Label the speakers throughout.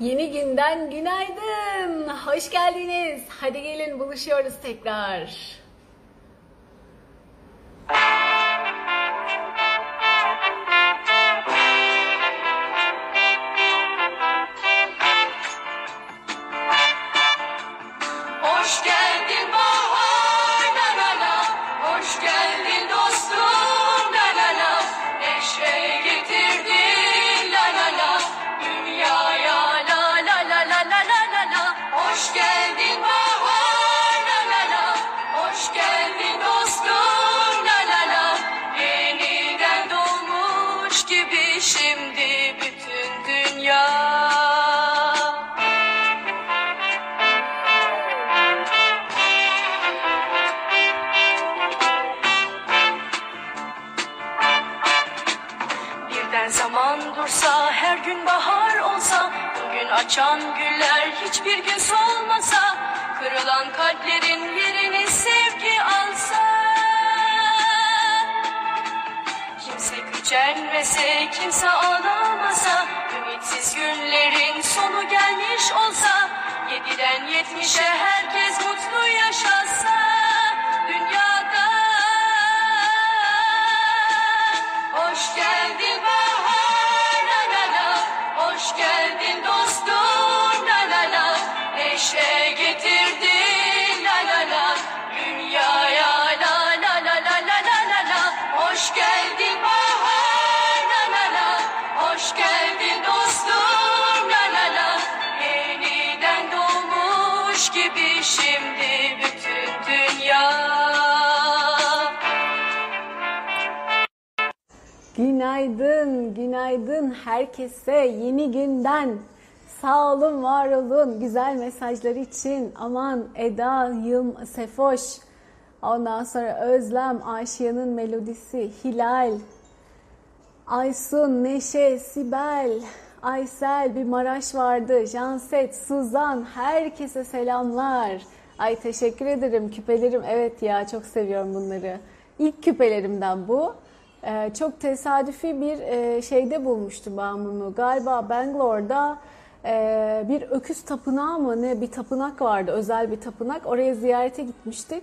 Speaker 1: Yeni günden günaydın. Hoş geldiniz. Hadi gelin buluşuyoruz tekrar. Günaydın, günaydın herkese yeni günden. Sağ olun, var olun güzel mesajlar için. Aman Eda, Yılm, Sefoş, ondan sonra Özlem, Ayşe'nin melodisi, Hilal, Aysun, Neşe, Sibel, Aysel, bir Maraş vardı, Janset, Suzan, herkese selamlar. Ay teşekkür ederim küpelerim. Evet ya çok seviyorum bunları. İlk küpelerimden bu. Ee, çok tesadüfi bir e, şeyde bulmuştum ben bunu. Galiba Bangalore'da e, bir öküz tapınağı mı ne bir tapınak vardı. Özel bir tapınak. Oraya ziyarete gitmiştik.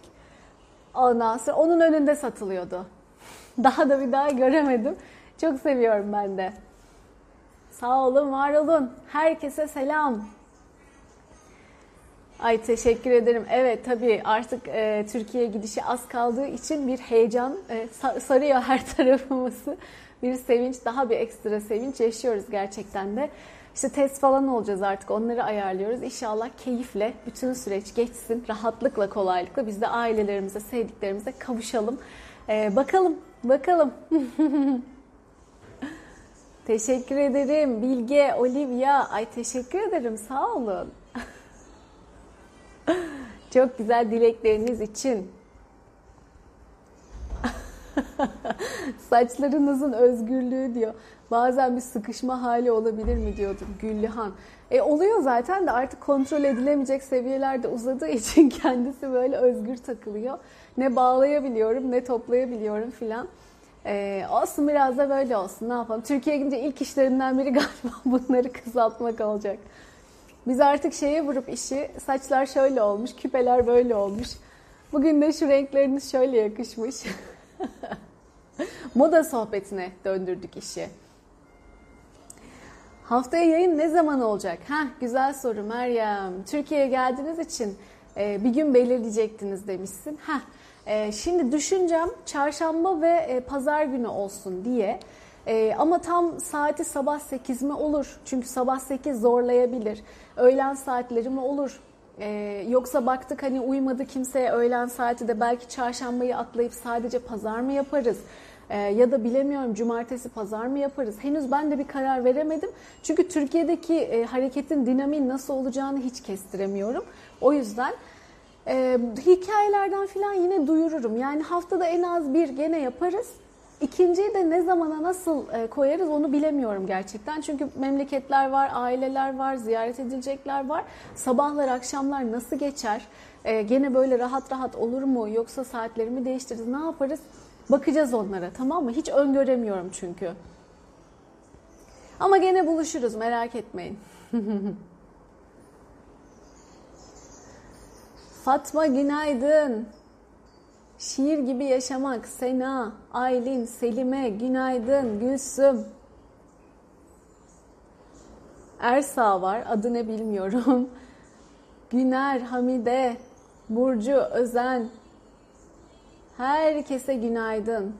Speaker 1: Ondan sonra onun önünde satılıyordu. Daha da bir daha göremedim. Çok seviyorum ben de. Sağ olun, var olun. Herkese selam. Ay teşekkür ederim. Evet tabii artık e, Türkiye gidişi az kaldığı için bir heyecan e, sa- sarıyor her tarafımızı. Bir sevinç, daha bir ekstra sevinç yaşıyoruz gerçekten de. İşte test falan olacağız artık onları ayarlıyoruz. İnşallah keyifle bütün süreç geçsin. Rahatlıkla, kolaylıkla biz de ailelerimize, sevdiklerimize kavuşalım. E, bakalım, bakalım. teşekkür ederim Bilge, Olivia. Ay teşekkür ederim sağ olun. Çok güzel dilekleriniz için. Saçlarınızın özgürlüğü diyor. Bazen bir sıkışma hali olabilir mi diyordum Güllühan. E oluyor zaten de artık kontrol edilemeyecek seviyelerde uzadığı için kendisi böyle özgür takılıyor. Ne bağlayabiliyorum ne toplayabiliyorum filan. E, olsun biraz da böyle olsun ne yapalım. Türkiye'ye gidince ilk işlerinden biri galiba bunları kısaltmak olacak. Biz artık şeye vurup işi saçlar şöyle olmuş, küpeler böyle olmuş. Bugün de şu renkleriniz şöyle yakışmış. Moda sohbetine döndürdük işi. Haftaya yayın ne zaman olacak? Ha güzel soru Meryem. Türkiye'ye geldiğiniz için e, bir gün belirleyecektiniz demişsin. Ha e, şimdi düşüncem çarşamba ve e, pazar günü olsun diye. E, ama tam saati sabah 8 mi olur? Çünkü sabah 8 zorlayabilir. Öğlen saatleri mi olur? E, yoksa baktık hani uymadı kimseye öğlen saati de belki çarşambayı atlayıp sadece pazar mı yaparız? E, ya da bilemiyorum cumartesi pazar mı yaparız? Henüz ben de bir karar veremedim. Çünkü Türkiye'deki e, hareketin dinamiği nasıl olacağını hiç kestiremiyorum. O yüzden e, hikayelerden falan yine duyururum. Yani haftada en az bir gene yaparız. İkinciyi de ne zamana nasıl e, koyarız onu bilemiyorum gerçekten. Çünkü memleketler var, aileler var, ziyaret edilecekler var. Sabahlar, akşamlar nasıl geçer? E, gene böyle rahat rahat olur mu? Yoksa saatlerimi değiştiririz? Ne yaparız? Bakacağız onlara tamam mı? Hiç öngöremiyorum çünkü. Ama gene buluşuruz merak etmeyin. Fatma günaydın. Şiir gibi yaşamak. Sena, Aylin, Selime, günaydın. Gülsüm. Ersa var. Adı ne bilmiyorum. Güner, Hamide, Burcu, Özen. Herkese günaydın.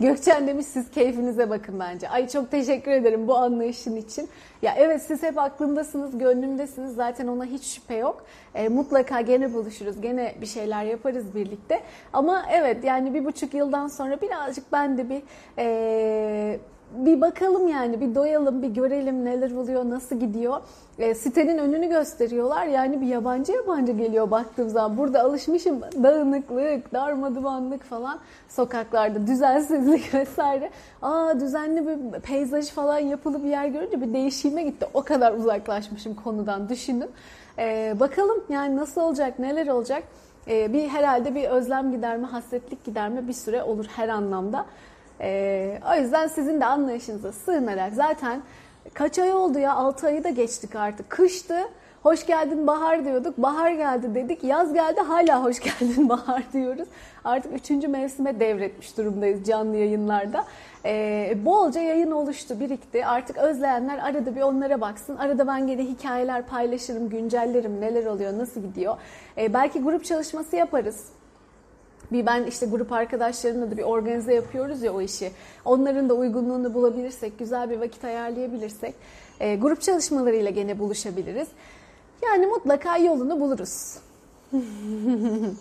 Speaker 1: Gökçen demiş siz keyfinize bakın bence. Ay çok teşekkür ederim bu anlayışın için. Ya evet siz hep aklımdasınız, gönlümdesiniz. Zaten ona hiç şüphe yok. E, mutlaka gene buluşuruz, gene bir şeyler yaparız birlikte. Ama evet yani bir buçuk yıldan sonra birazcık ben de bir... E, bir bakalım yani bir doyalım bir görelim neler oluyor nasıl gidiyor. E, sitenin önünü gösteriyorlar yani bir yabancı yabancı geliyor baktığım zaman. Burada alışmışım dağınıklık, darmadumanlık falan sokaklarda düzensizlik vesaire. Aa düzenli bir peyzaj falan yapılı bir yer görünce bir değişime gitti. O kadar uzaklaşmışım konudan düşünün. E, bakalım yani nasıl olacak neler olacak. E, bir herhalde bir özlem giderme, hasretlik giderme bir süre olur her anlamda. Ee, o yüzden sizin de anlayışınıza sığınarak zaten kaç ay oldu ya 6 ayı da geçtik artık. Kıştı. Hoş geldin bahar diyorduk. Bahar geldi dedik. Yaz geldi hala hoş geldin bahar diyoruz. Artık üçüncü mevsime devretmiş durumdayız canlı yayınlarda. Ee, bolca yayın oluştu, birikti. Artık özleyenler arada bir onlara baksın. Arada ben gene hikayeler paylaşırım, güncellerim. Neler oluyor, nasıl gidiyor. Ee, belki grup çalışması yaparız bir ben işte grup arkadaşlarımla da bir organize yapıyoruz ya o işi. Onların da uygunluğunu bulabilirsek, güzel bir vakit ayarlayabilirsek e, grup çalışmalarıyla gene buluşabiliriz. Yani mutlaka yolunu buluruz.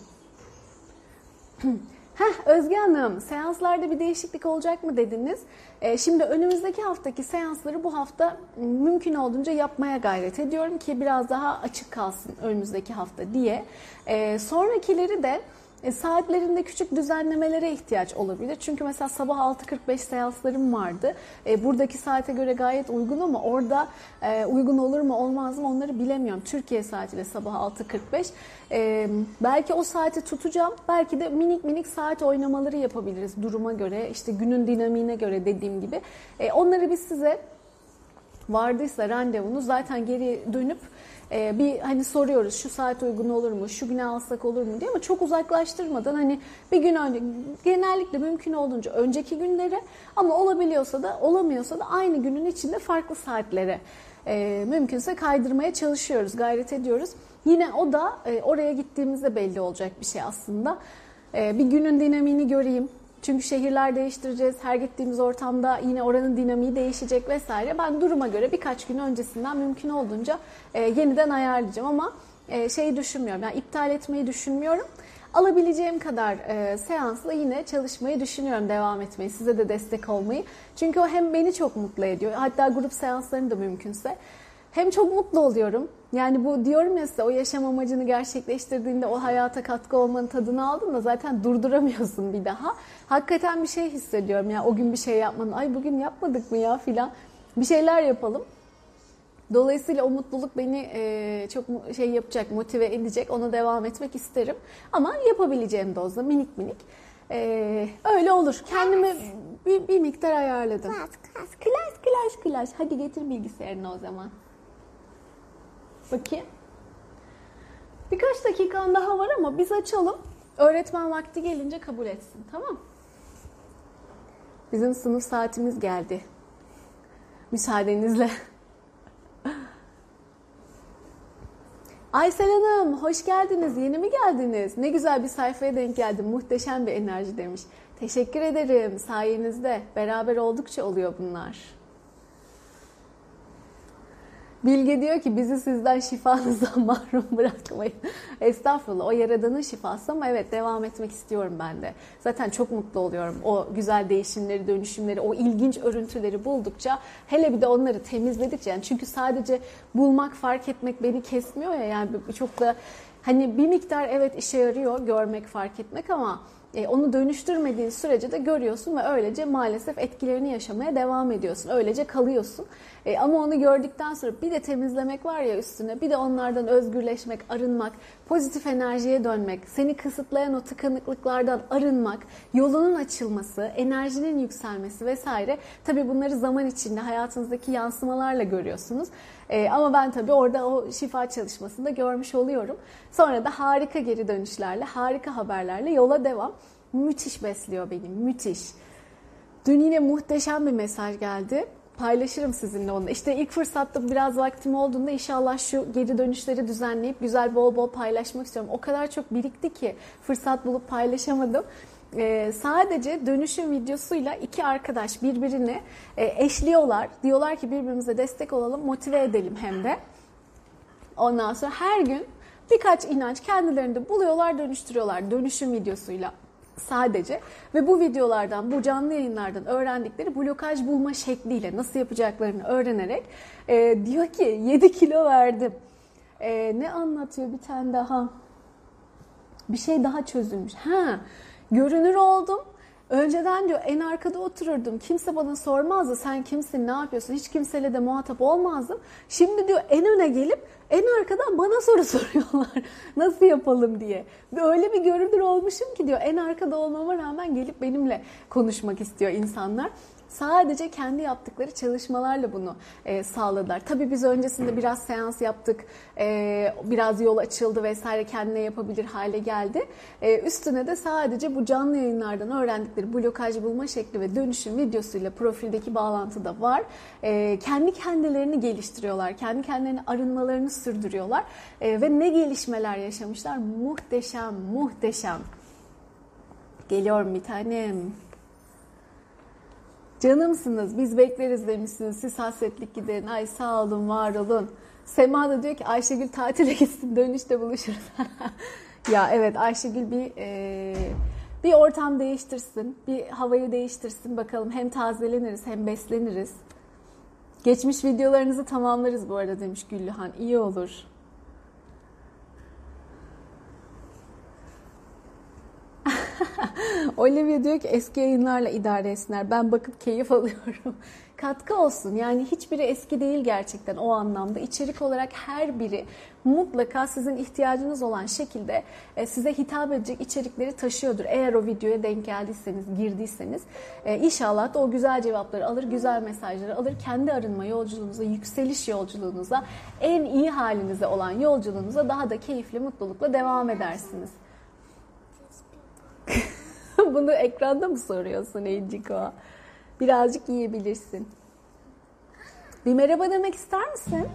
Speaker 1: Heh, Özge Hanım, seanslarda bir değişiklik olacak mı dediniz? E, şimdi önümüzdeki haftaki seansları bu hafta mümkün olduğunca yapmaya gayret ediyorum ki biraz daha açık kalsın önümüzdeki hafta diye. E, sonrakileri de e, saatlerinde küçük düzenlemelere ihtiyaç olabilir. Çünkü mesela sabah 6.45 seanslarım vardı. E, buradaki saate göre gayet uygun ama orada e, uygun olur mu olmaz mı onları bilemiyorum. Türkiye saatiyle sabah 6.45. E, belki o saati tutacağım. Belki de minik minik saat oynamaları yapabiliriz duruma göre. işte günün dinamiğine göre dediğim gibi. E, onları biz size vardıysa randevunuz zaten geri dönüp e, bir hani soruyoruz şu saat uygun olur mu, şu güne alsak olur mu diye ama çok uzaklaştırmadan hani bir gün önce genellikle mümkün olduğunca önceki günlere ama olabiliyorsa da olamıyorsa da aynı günün içinde farklı saatlere e, mümkünse kaydırmaya çalışıyoruz, gayret ediyoruz. Yine o da e, oraya gittiğimizde belli olacak bir şey aslında. E, bir günün dinamiğini göreyim, çünkü şehirler değiştireceğiz. Her gittiğimiz ortamda yine oranın dinamiği değişecek vesaire. Ben duruma göre birkaç gün öncesinden mümkün olduğunca e, yeniden ayarlayacağım ama e, şeyi düşünmüyorum. Yani iptal etmeyi düşünmüyorum. Alabileceğim kadar e, seansla yine çalışmayı düşünüyorum, devam etmeyi, size de destek olmayı. Çünkü o hem beni çok mutlu ediyor, hatta grup seanslarını da mümkünse. Hem çok mutlu oluyorum. Yani bu diyorum ya size o yaşam amacını gerçekleştirdiğinde o hayata katkı olmanın tadını aldın da zaten durduramıyorsun bir daha. Hakikaten bir şey hissediyorum ya o gün bir şey yapmanın. Ay bugün yapmadık mı ya filan. Bir şeyler yapalım. Dolayısıyla o mutluluk beni e, çok şey yapacak, motive edecek. Ona devam etmek isterim. Ama yapabileceğim dozda minik minik. E, öyle olur. Kendime bir, bir miktar ayarladım. Klas, klas, klas, klas, klas. Hadi getir bilgisayarını o zaman. Bakayım. Birkaç dakikan daha var ama biz açalım. Öğretmen vakti gelince kabul etsin. Tamam Bizim sınıf saatimiz geldi. Müsaadenizle. Aysel Hanım hoş geldiniz. Yeni mi geldiniz? Ne güzel bir sayfaya denk geldim. Muhteşem bir enerji demiş. Teşekkür ederim sayenizde. Beraber oldukça oluyor bunlar. Bilge diyor ki bizi sizden şifanızdan mahrum bırakmayın. Estağfurullah o yaradanın şifası ama evet devam etmek istiyorum ben de. Zaten çok mutlu oluyorum o güzel değişimleri, dönüşümleri, o ilginç örüntüleri buldukça hele bir de onları temizledikçe yani çünkü sadece bulmak, fark etmek beni kesmiyor ya yani çok da hani bir miktar evet işe yarıyor görmek, fark etmek ama E, onu dönüştürmediğin sürece de görüyorsun ve öylece maalesef etkilerini yaşamaya devam ediyorsun. Öylece kalıyorsun. E, ama onu gördükten sonra bir de temizlemek var ya üstüne, bir de onlardan özgürleşmek, arınmak, pozitif enerjiye dönmek, seni kısıtlayan o tıkanıklıklardan arınmak, yolunun açılması, enerjinin yükselmesi vesaire. Tabii bunları zaman içinde hayatınızdaki yansımalarla görüyorsunuz. E, ama ben tabii orada o şifa çalışmasında görmüş oluyorum. Sonra da harika geri dönüşlerle, harika haberlerle yola devam. Müthiş besliyor beni, müthiş. Dün yine muhteşem bir mesaj geldi. Paylaşırım sizinle onu. İşte ilk fırsatta biraz vaktim olduğunda inşallah şu geri dönüşleri düzenleyip güzel bol bol paylaşmak istiyorum. O kadar çok birikti ki fırsat bulup paylaşamadım. Ee, sadece dönüşüm videosuyla iki arkadaş birbirini e, eşliyorlar. Diyorlar ki birbirimize destek olalım, motive edelim hem de. Ondan sonra her gün birkaç inanç kendilerinde buluyorlar, dönüştürüyorlar dönüşüm videosuyla sadece ve bu videolardan, bu canlı yayınlardan öğrendikleri blokaj bulma şekliyle nasıl yapacaklarını öğrenerek e, diyor ki 7 kilo verdim. E, ne anlatıyor bir tane daha? Bir şey daha çözülmüş. Ha, görünür oldum. Önceden diyor en arkada otururdum. Kimse bana sormazdı. Sen kimsin, ne yapıyorsun? Hiç kimseyle de muhatap olmazdım. Şimdi diyor en öne gelip en arkadan bana soru soruyorlar. Nasıl yapalım diye. Öyle bir görünür olmuşum ki diyor en arkada olmama rağmen gelip benimle konuşmak istiyor insanlar. Sadece kendi yaptıkları çalışmalarla bunu e, sağladılar. Tabii biz öncesinde biraz seans yaptık, e, biraz yol açıldı vesaire kendine yapabilir hale geldi. E, üstüne de sadece bu canlı yayınlardan öğrendikleri blokaj bulma şekli ve dönüşüm videosuyla profildeki bağlantı da var. E, kendi kendilerini geliştiriyorlar, kendi kendilerini arınmalarını sürdürüyorlar e, ve ne gelişmeler yaşamışlar. Muhteşem, muhteşem. Geliyorum bir tanem. Canımsınız, biz bekleriz demişsiniz. Siz hasretlik giderin. Ay sağ olun, var olun. Sema da diyor ki Ayşegül tatile gitsin, dönüşte buluşuruz. ya evet Ayşegül bir e, bir ortam değiştirsin, bir havayı değiştirsin. Bakalım hem tazeleniriz hem besleniriz. Geçmiş videolarınızı tamamlarız bu arada demiş Güllühan. İyi olur. Olivia diyor ki eski yayınlarla idare etsinler. Ben bakıp keyif alıyorum. Katkı olsun. Yani hiçbiri eski değil gerçekten o anlamda. İçerik olarak her biri mutlaka sizin ihtiyacınız olan şekilde e, size hitap edecek içerikleri taşıyordur. Eğer o videoya denk geldiyseniz, girdiyseniz e, inşallah da o güzel cevapları alır, güzel mesajları alır. Kendi arınma yolculuğunuza, yükseliş yolculuğunuza, en iyi halinize olan yolculuğunuza daha da keyifli, mutlulukla devam edersiniz. Bunu ekranda mı soruyorsun Enciko? Birazcık yiyebilirsin. Bir merhaba demek ister misin?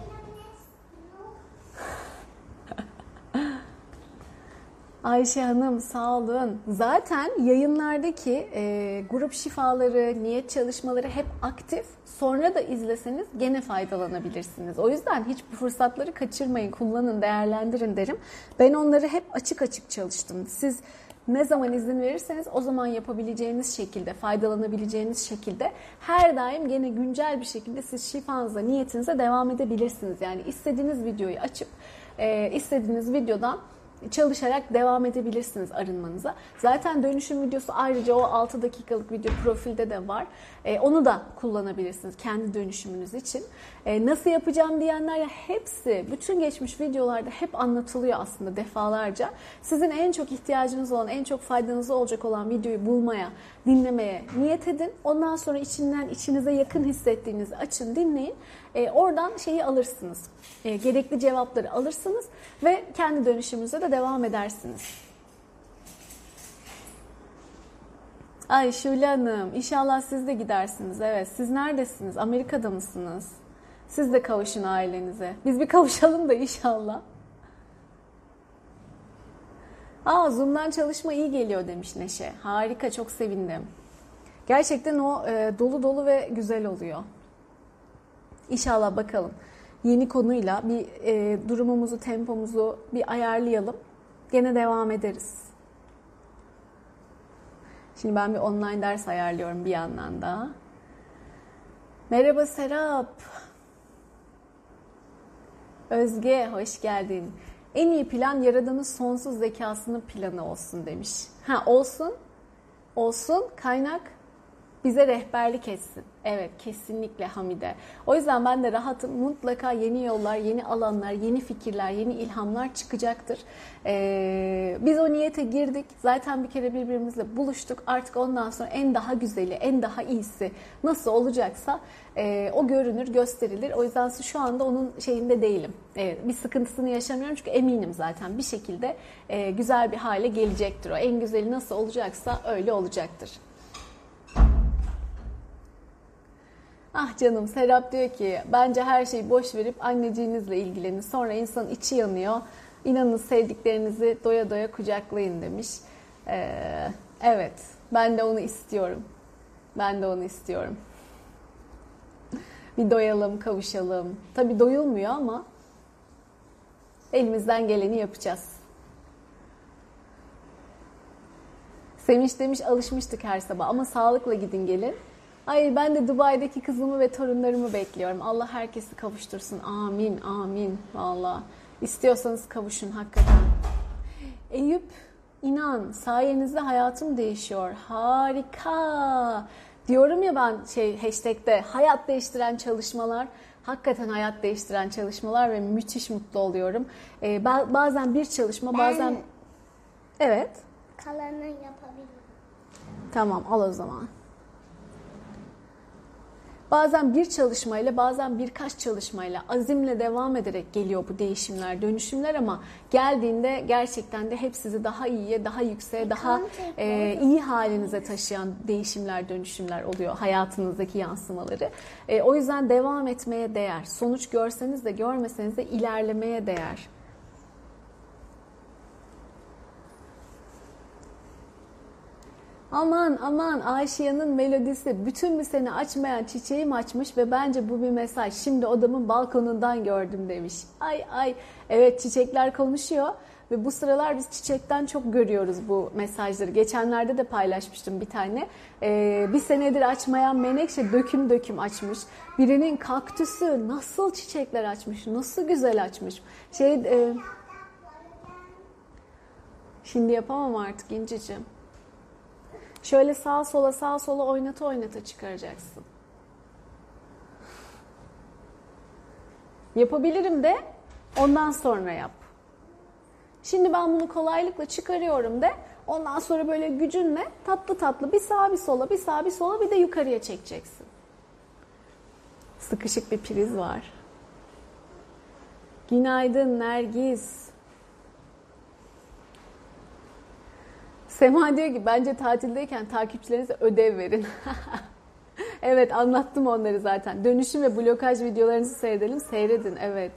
Speaker 1: Ayşe Hanım sağ olun. Zaten yayınlardaki e, grup şifaları, niyet çalışmaları hep aktif. Sonra da izleseniz gene faydalanabilirsiniz. O yüzden hiç bu fırsatları kaçırmayın, kullanın, değerlendirin derim. Ben onları hep açık açık çalıştım. Siz ne zaman izin verirseniz o zaman yapabileceğiniz şekilde, faydalanabileceğiniz şekilde her daim gene güncel bir şekilde siz şifanıza, niyetinize devam edebilirsiniz. Yani istediğiniz videoyu açıp e, istediğiniz videodan çalışarak devam edebilirsiniz arınmanıza. Zaten dönüşüm videosu ayrıca o 6 dakikalık video profilde de var. E, onu da kullanabilirsiniz kendi dönüşümünüz için. E, nasıl yapacağım diyenler ya hepsi, bütün geçmiş videolarda hep anlatılıyor aslında defalarca. Sizin en çok ihtiyacınız olan, en çok faydanıza olacak olan videoyu bulmaya, dinlemeye niyet edin. Ondan sonra içinden içinize yakın hissettiğinizi açın, dinleyin. E, oradan şeyi alırsınız. E, gerekli cevapları alırsınız ve kendi dönüşümüze de devam edersiniz. Ay Şule Hanım, inşallah siz de gidersiniz. Evet, siz neredesiniz? Amerika'da mısınız? Siz de kavuşun ailenize. Biz bir kavuşalım da inşallah. Aa, Zoom'dan çalışma iyi geliyor demiş Neşe. Harika, çok sevindim. Gerçekten o e, dolu dolu ve güzel oluyor. İnşallah bakalım. Yeni konuyla bir e, durumumuzu, tempomuzu bir ayarlayalım. Gene devam ederiz. Şimdi ben bir online ders ayarlıyorum bir yandan da. Merhaba Serap. Özge hoş geldin. En iyi plan Yaradan'ın sonsuz zekasının planı olsun demiş. Ha olsun olsun, kaynak bize rehberlik etsin. Evet kesinlikle Hamide. O yüzden ben de rahatım. Mutlaka yeni yollar, yeni alanlar, yeni fikirler, yeni ilhamlar çıkacaktır. Ee, biz o niyete girdik. Zaten bir kere birbirimizle buluştuk. Artık ondan sonra en daha güzeli, en daha iyisi nasıl olacaksa e, o görünür, gösterilir. O yüzden şu anda onun şeyinde değilim. Evet, bir sıkıntısını yaşamıyorum çünkü eminim zaten bir şekilde e, güzel bir hale gelecektir o. En güzeli nasıl olacaksa öyle olacaktır. Ah canım Serap diyor ki bence her şeyi boş verip anneciğinizle ilgilenin. Sonra insanın içi yanıyor. İnanın sevdiklerinizi doya doya kucaklayın demiş. Ee, evet ben de onu istiyorum. Ben de onu istiyorum. Bir doyalım, kavuşalım. Tabii doyulmuyor ama elimizden geleni yapacağız. Sevinç demiş alışmıştık her sabah ama sağlıkla gidin gelin. Ay ben de Dubai'deki kızımı ve torunlarımı bekliyorum. Allah herkesi kavuştursun. Amin, amin. Valla. İstiyorsanız kavuşun hakikaten. Eyüp, inan sayenizde hayatım değişiyor. Harika. Diyorum ya ben şey hashtag'te hayat değiştiren çalışmalar. Hakikaten hayat değiştiren çalışmalar ve müthiş mutlu oluyorum. Ee, bazen bir çalışma, bazen... Evet.
Speaker 2: Kalanını yapabilirim.
Speaker 1: Tamam, al o zaman. Bazen bir çalışmayla bazen birkaç çalışmayla azimle devam ederek geliyor bu değişimler, dönüşümler ama geldiğinde gerçekten de hep sizi daha iyiye, daha yükseğe, daha e, iyi halinize taşıyan değişimler, dönüşümler oluyor hayatınızdaki yansımaları. E, o yüzden devam etmeye değer. Sonuç görseniz de görmeseniz de ilerlemeye değer. Aman aman Ayşe'nin melodisi bütün bir sene açmayan çiçeğim açmış ve bence bu bir mesaj. Şimdi odamın balkonundan gördüm demiş. Ay ay evet çiçekler konuşuyor ve bu sıralar biz çiçekten çok görüyoruz bu mesajları. Geçenlerde de paylaşmıştım bir tane. Ee, bir senedir açmayan menekşe döküm döküm açmış. Birinin kaktüsü nasıl çiçekler açmış, nasıl güzel açmış. Şey e, Şimdi yapamam artık İnciciğim. Şöyle sağa sola sağa sola oynata oynata çıkaracaksın. Yapabilirim de ondan sonra yap. Şimdi ben bunu kolaylıkla çıkarıyorum de ondan sonra böyle gücünle tatlı tatlı bir sağa bir sola bir sağa bir sola bir de yukarıya çekeceksin. Sıkışık bir priz var. Günaydın Nergis. Sema diyor ki bence tatildeyken takipçilerinize ödev verin. evet anlattım onları zaten. Dönüşüm ve blokaj videolarınızı seyredelim. Seyredin evet.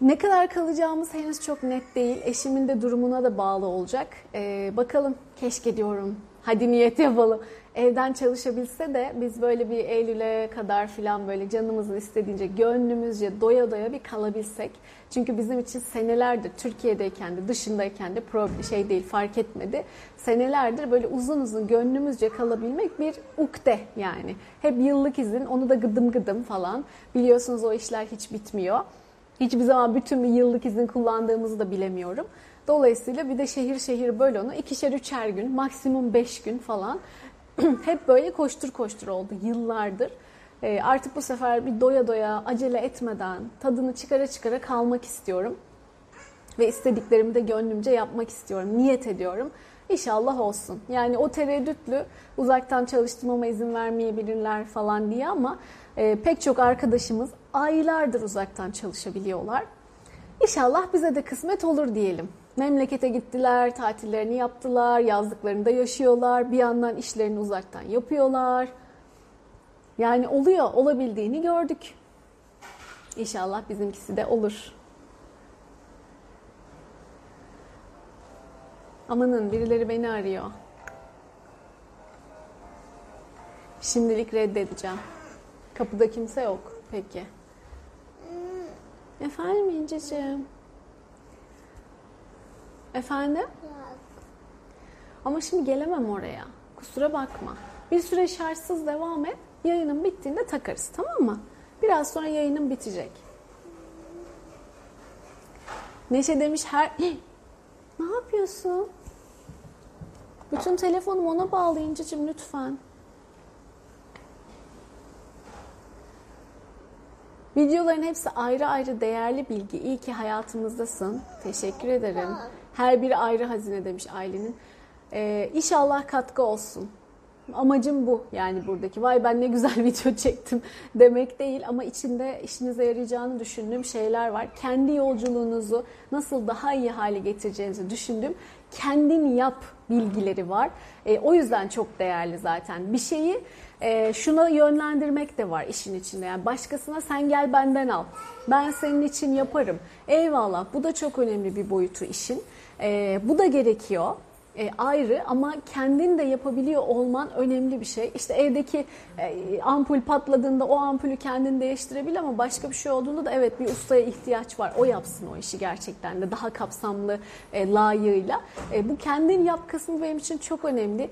Speaker 1: Ne kadar kalacağımız henüz çok net değil. Eşimin de durumuna da bağlı olacak. Ee, bakalım keşke diyorum. Hadi niyet yapalım evden çalışabilse de biz böyle bir Eylül'e kadar filan böyle canımızın istediğince gönlümüzce doya doya bir kalabilsek. Çünkü bizim için senelerdir Türkiye'deyken de dışındayken de şey değil fark etmedi. Senelerdir böyle uzun uzun gönlümüzce kalabilmek bir ukde yani. Hep yıllık izin onu da gıdım gıdım falan. Biliyorsunuz o işler hiç bitmiyor. Hiçbir zaman bütün bir yıllık izin kullandığımızı da bilemiyorum. Dolayısıyla bir de şehir şehir böyle onu ikişer üçer gün maksimum beş gün falan hep böyle koştur koştur oldu yıllardır. E, artık bu sefer bir doya doya acele etmeden tadını çıkara çıkara kalmak istiyorum. Ve istediklerimi de gönlümce yapmak istiyorum. Niyet ediyorum. İnşallah olsun. Yani o tereddütlü uzaktan çalıştırmama izin vermeyebilirler falan diye ama e, pek çok arkadaşımız aylardır uzaktan çalışabiliyorlar. İnşallah bize de kısmet olur diyelim. Memlekete gittiler, tatillerini yaptılar, yazlıklarında yaşıyorlar, bir yandan işlerini uzaktan yapıyorlar. Yani oluyor, olabildiğini gördük. İnşallah bizimkisi de olur. Amanın birileri beni arıyor. Şimdilik reddedeceğim. Kapıda kimse yok. Peki. Efendim İnciciğim? Efendim? Ama şimdi gelemem oraya. Kusura bakma. Bir süre şartsız devam et. Yayının bittiğinde takarız tamam mı? Biraz sonra yayının bitecek. Neşe demiş her... ne yapıyorsun? Bütün telefonumu ona bağlı İnci'cim lütfen. Videoların hepsi ayrı ayrı değerli bilgi. İyi ki hayatımızdasın. Teşekkür ederim. Her biri ayrı hazine demiş Aylin'in. Ee, inşallah katkı olsun. Amacım bu yani buradaki. Vay ben ne güzel video çektim demek değil ama içinde işinize yarayacağını düşündüğüm şeyler var. Kendi yolculuğunuzu nasıl daha iyi hale getireceğinizi düşündüğüm kendin yap bilgileri var. E, o yüzden çok değerli zaten. Bir şeyi e, şuna yönlendirmek de var işin içinde. Yani başkasına sen gel benden al. Ben senin için yaparım. Eyvallah bu da çok önemli bir boyutu işin. E, bu da gerekiyor e, ayrı ama kendin de yapabiliyor olman önemli bir şey. İşte evdeki e, ampul patladığında o ampulü kendin değiştirebilir ama başka bir şey olduğunda da evet bir ustaya ihtiyaç var. O yapsın o işi gerçekten de daha kapsamlı e, layığıyla. E, bu kendin yap kısmı benim için çok önemli.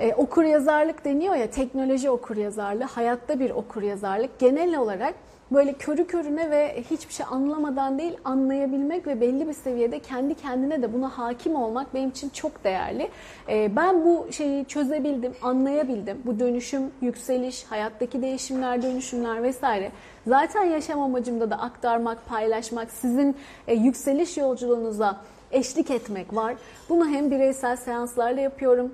Speaker 1: E, okur yazarlık deniyor ya teknoloji okur yazarlığı, hayatta bir okur yazarlık. Genel olarak böyle körü körüne ve hiçbir şey anlamadan değil anlayabilmek ve belli bir seviyede kendi kendine de buna hakim olmak benim için çok değerli. Ee, ben bu şeyi çözebildim, anlayabildim. Bu dönüşüm, yükseliş, hayattaki değişimler, dönüşümler vesaire. Zaten yaşam amacımda da aktarmak, paylaşmak, sizin e, yükseliş yolculuğunuza eşlik etmek var. Bunu hem bireysel seanslarla yapıyorum,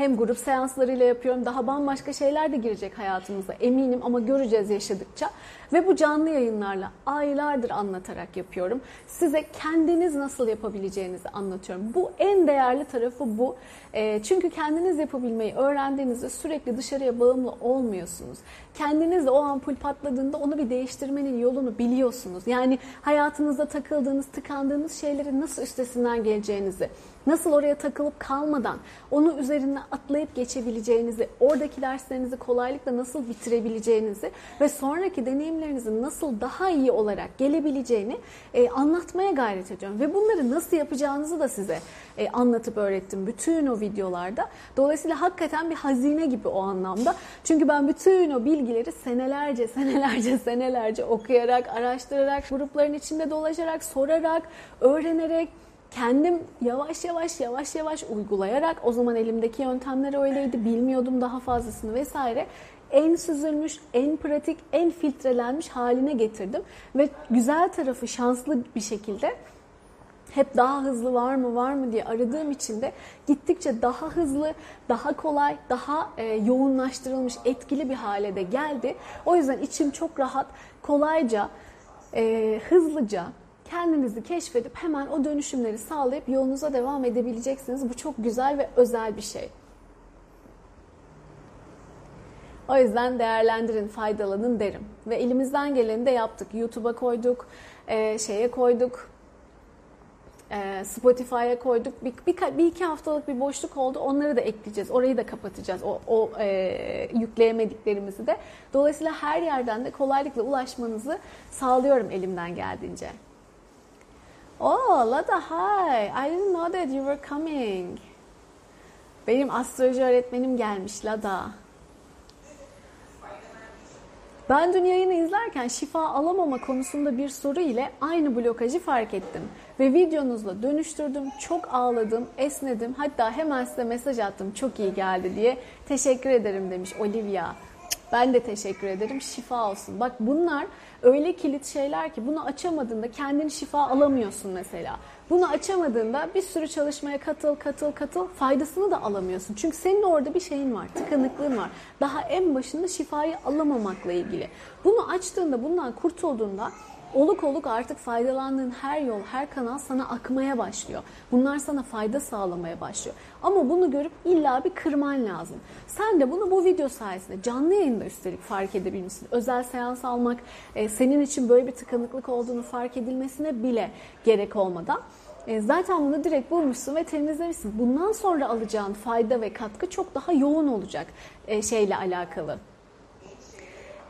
Speaker 1: hem grup seanslarıyla yapıyorum. Daha bambaşka şeyler de girecek hayatımıza eminim ama göreceğiz yaşadıkça. Ve bu canlı yayınlarla aylardır anlatarak yapıyorum. Size kendiniz nasıl yapabileceğinizi anlatıyorum. Bu en değerli tarafı bu. E, çünkü kendiniz yapabilmeyi öğrendiğinizde sürekli dışarıya bağımlı olmuyorsunuz. Kendiniz de o ampul patladığında onu bir değiştirmenin yolunu biliyorsunuz. Yani hayatınızda takıldığınız, tıkandığınız şeylerin nasıl üstesinden geleceğinizi, nasıl oraya takılıp kalmadan onu üzerine atlayıp geçebileceğinizi, oradaki derslerinizi kolaylıkla nasıl bitirebileceğinizi ve sonraki deneyimlerinizin nasıl daha iyi olarak gelebileceğini e, anlatmaya gayret ediyorum. Ve bunları nasıl yapacağınızı da size e, anlatıp öğrettim bütün o videolarda. Dolayısıyla hakikaten bir hazine gibi o anlamda. Çünkü ben bütün o bilgileri senelerce, senelerce, senelerce okuyarak, araştırarak, grupların içinde dolaşarak, sorarak, öğrenerek, kendim yavaş yavaş yavaş yavaş uygulayarak o zaman elimdeki yöntemler öyleydi bilmiyordum daha fazlasını vesaire en süzülmüş, en pratik, en filtrelenmiş haline getirdim ve güzel tarafı şanslı bir şekilde hep daha hızlı var mı var mı diye aradığım için de gittikçe daha hızlı, daha kolay, daha e, yoğunlaştırılmış, etkili bir hale de geldi. O yüzden içim çok rahat, kolayca, e, hızlıca kendinizi keşfedip hemen o dönüşümleri sağlayıp yolunuza devam edebileceksiniz. Bu çok güzel ve özel bir şey. O yüzden değerlendirin, faydalanın derim. Ve elimizden geleni de yaptık. YouTube'a koyduk, e, şeye koyduk, e, Spotify'a koyduk. Bir, bir, bir iki haftalık bir boşluk oldu. Onları da ekleyeceğiz. Orayı da kapatacağız. O, o e, yükleyemediklerimizi de. Dolayısıyla her yerden de kolaylıkla ulaşmanızı sağlıyorum elimden geldiğince. Oh, Lada, hi. I didn't know that you were coming. Benim astroloji öğretmenim gelmiş Lada. Ben dün yayını izlerken şifa alamama konusunda bir soru ile aynı blokajı fark ettim. Ve videonuzla dönüştürdüm, çok ağladım, esnedim. Hatta hemen size mesaj attım çok iyi geldi diye. Teşekkür ederim demiş Olivia. Ben de teşekkür ederim. Şifa olsun. Bak bunlar öyle kilit şeyler ki bunu açamadığında kendini şifa alamıyorsun mesela. Bunu açamadığında bir sürü çalışmaya katıl katıl katıl faydasını da alamıyorsun. Çünkü senin orada bir şeyin var, tıkanıklığın var. Daha en başında şifayı alamamakla ilgili. Bunu açtığında, bundan kurtulduğunda oluk oluk artık faydalandığın her yol, her kanal sana akmaya başlıyor. Bunlar sana fayda sağlamaya başlıyor. Ama bunu görüp illa bir kırman lazım. Sen de bunu bu video sayesinde canlı yayında üstelik fark edebilmişsin. Özel seans almak, e, senin için böyle bir tıkanıklık olduğunu fark edilmesine bile gerek olmadan e, zaten bunu direkt bulmuşsun ve temizlemişsin. Bundan sonra alacağın fayda ve katkı çok daha yoğun olacak e, şeyle alakalı